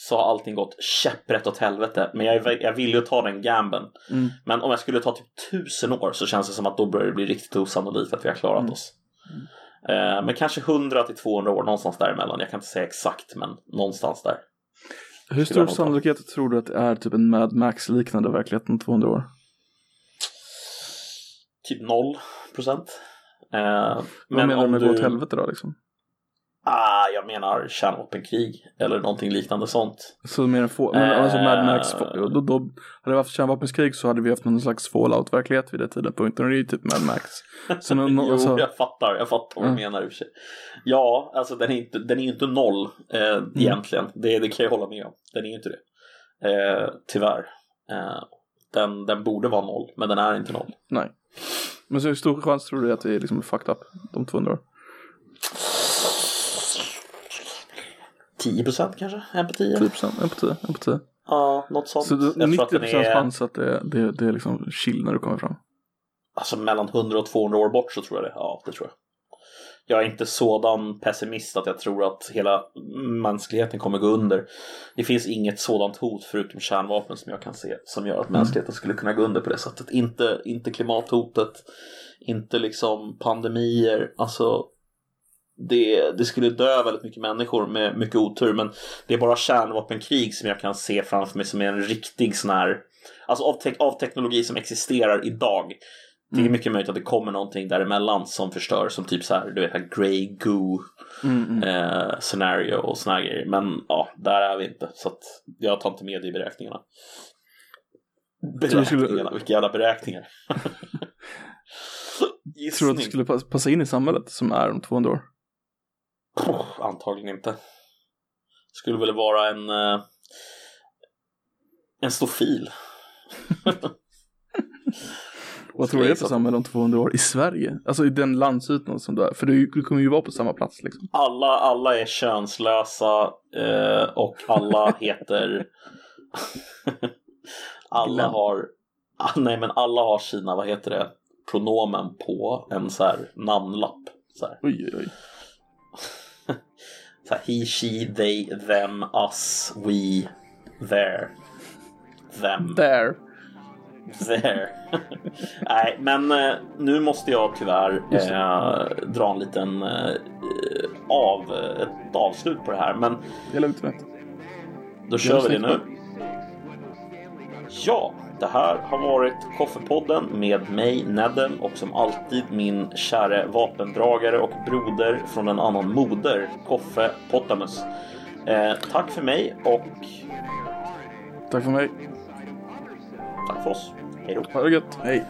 så har allting gått käpprätt åt helvete. Men jag, jag vill ju ta den gamben. Mm. Men om jag skulle ta typ tusen år så känns det som att då börjar det bli riktigt osannolikt att vi har klarat Mm. oss. Eh, men kanske 100 till 200 år, någonstans däremellan. Jag kan inte säga exakt, men någonstans där. Hur stor sannolikhet tror du att det är typ en Mad Max-liknande verklighet om 200 år? Typ noll procent. Eh, Vad men menar du med du... gå åt helvete då liksom? Ah, menar kärnvapenkrig eller någonting liknande sånt. Så mer än få, men alltså Mad Max, Eh. då, då hade vi haft kärnvapenkrig så hade vi haft någon slags fallout-verklighet vid den tidpunkten och det är ju typ Mad Max. Så någon, jo, alltså, jag fattar, jag fattar vad du menar i och för sig. Ja, alltså den är inte, den är ju inte noll eh, Mm. egentligen. Det, det kan jag hålla med om. Den är ju inte det. Eh, tyvärr. Eh, den, den borde vara noll, men den är inte noll. nej. Men så hur stor chans tror du att vi liksom är fucked up de 200 år? 10 procent kanske? En på 10? 10 procent, en på 10, en på 10. Ja, något sånt. Så det, Jag tror 90 att den procents är, chans att det, det, det är liksom chill när du kommer fram. alltså mellan 100 och 200 år bort så tror jag det. Ja, det tror jag. Jag är inte sådan pessimist att jag tror att hela mänskligheten kommer gå under. Det finns inget sådant hot förutom kärnvapen som jag kan se som gör att mänskligheten skulle kunna gå under på det sättet. Inte, inte klimathotet, inte liksom pandemier. Alltså, det, det skulle dö väldigt mycket människor med mycket otur men det är bara kärnvapenkrig som jag kan se framför mig som är en riktig sån här Alltså av, te- av teknologi som existerar idag det är mycket möjligt att det kommer någonting däremellan som förstör som typ så här, du vet, grey goo Mm, mm. eh, scenario och såna här grejer. Men ja, där är vi inte. Så att jag tar inte med det i beräkningarna. du skulle- Beräkningarna, vilka jävla beräkningar. Tror du att det skulle pass- passa in i samhället som är om 200 år? Puh, Antagligen inte. Skulle väl vara en eh, en stofil. Vad tror du är för samhälle om 200 år i Sverige? Alltså i den landsytan som du är. För du, kommer ju vara på samma plats liksom. Alla, alla är könslösa eh, och alla heter... alla har... Ah, nej men alla har sina, vad heter det, pronomen på en så här namnlapp. Så här. Oj, oj, oj. He, she, they, them, us, we, there, them. There. There. Nej, men eh, nu måste jag tyvärr eh, dra en liten eh, av, ett avslut på det här. Men Det är lugnt då kör vi det nu. Ja, det här har varit Koffepodden med mig Nedden och som alltid min käre vapendragare och broder från en annan moder, Koffe Pottamus. Eh, tack för mig och Tack för mig. tack för oss. Hej då. Ha det gött. Hej.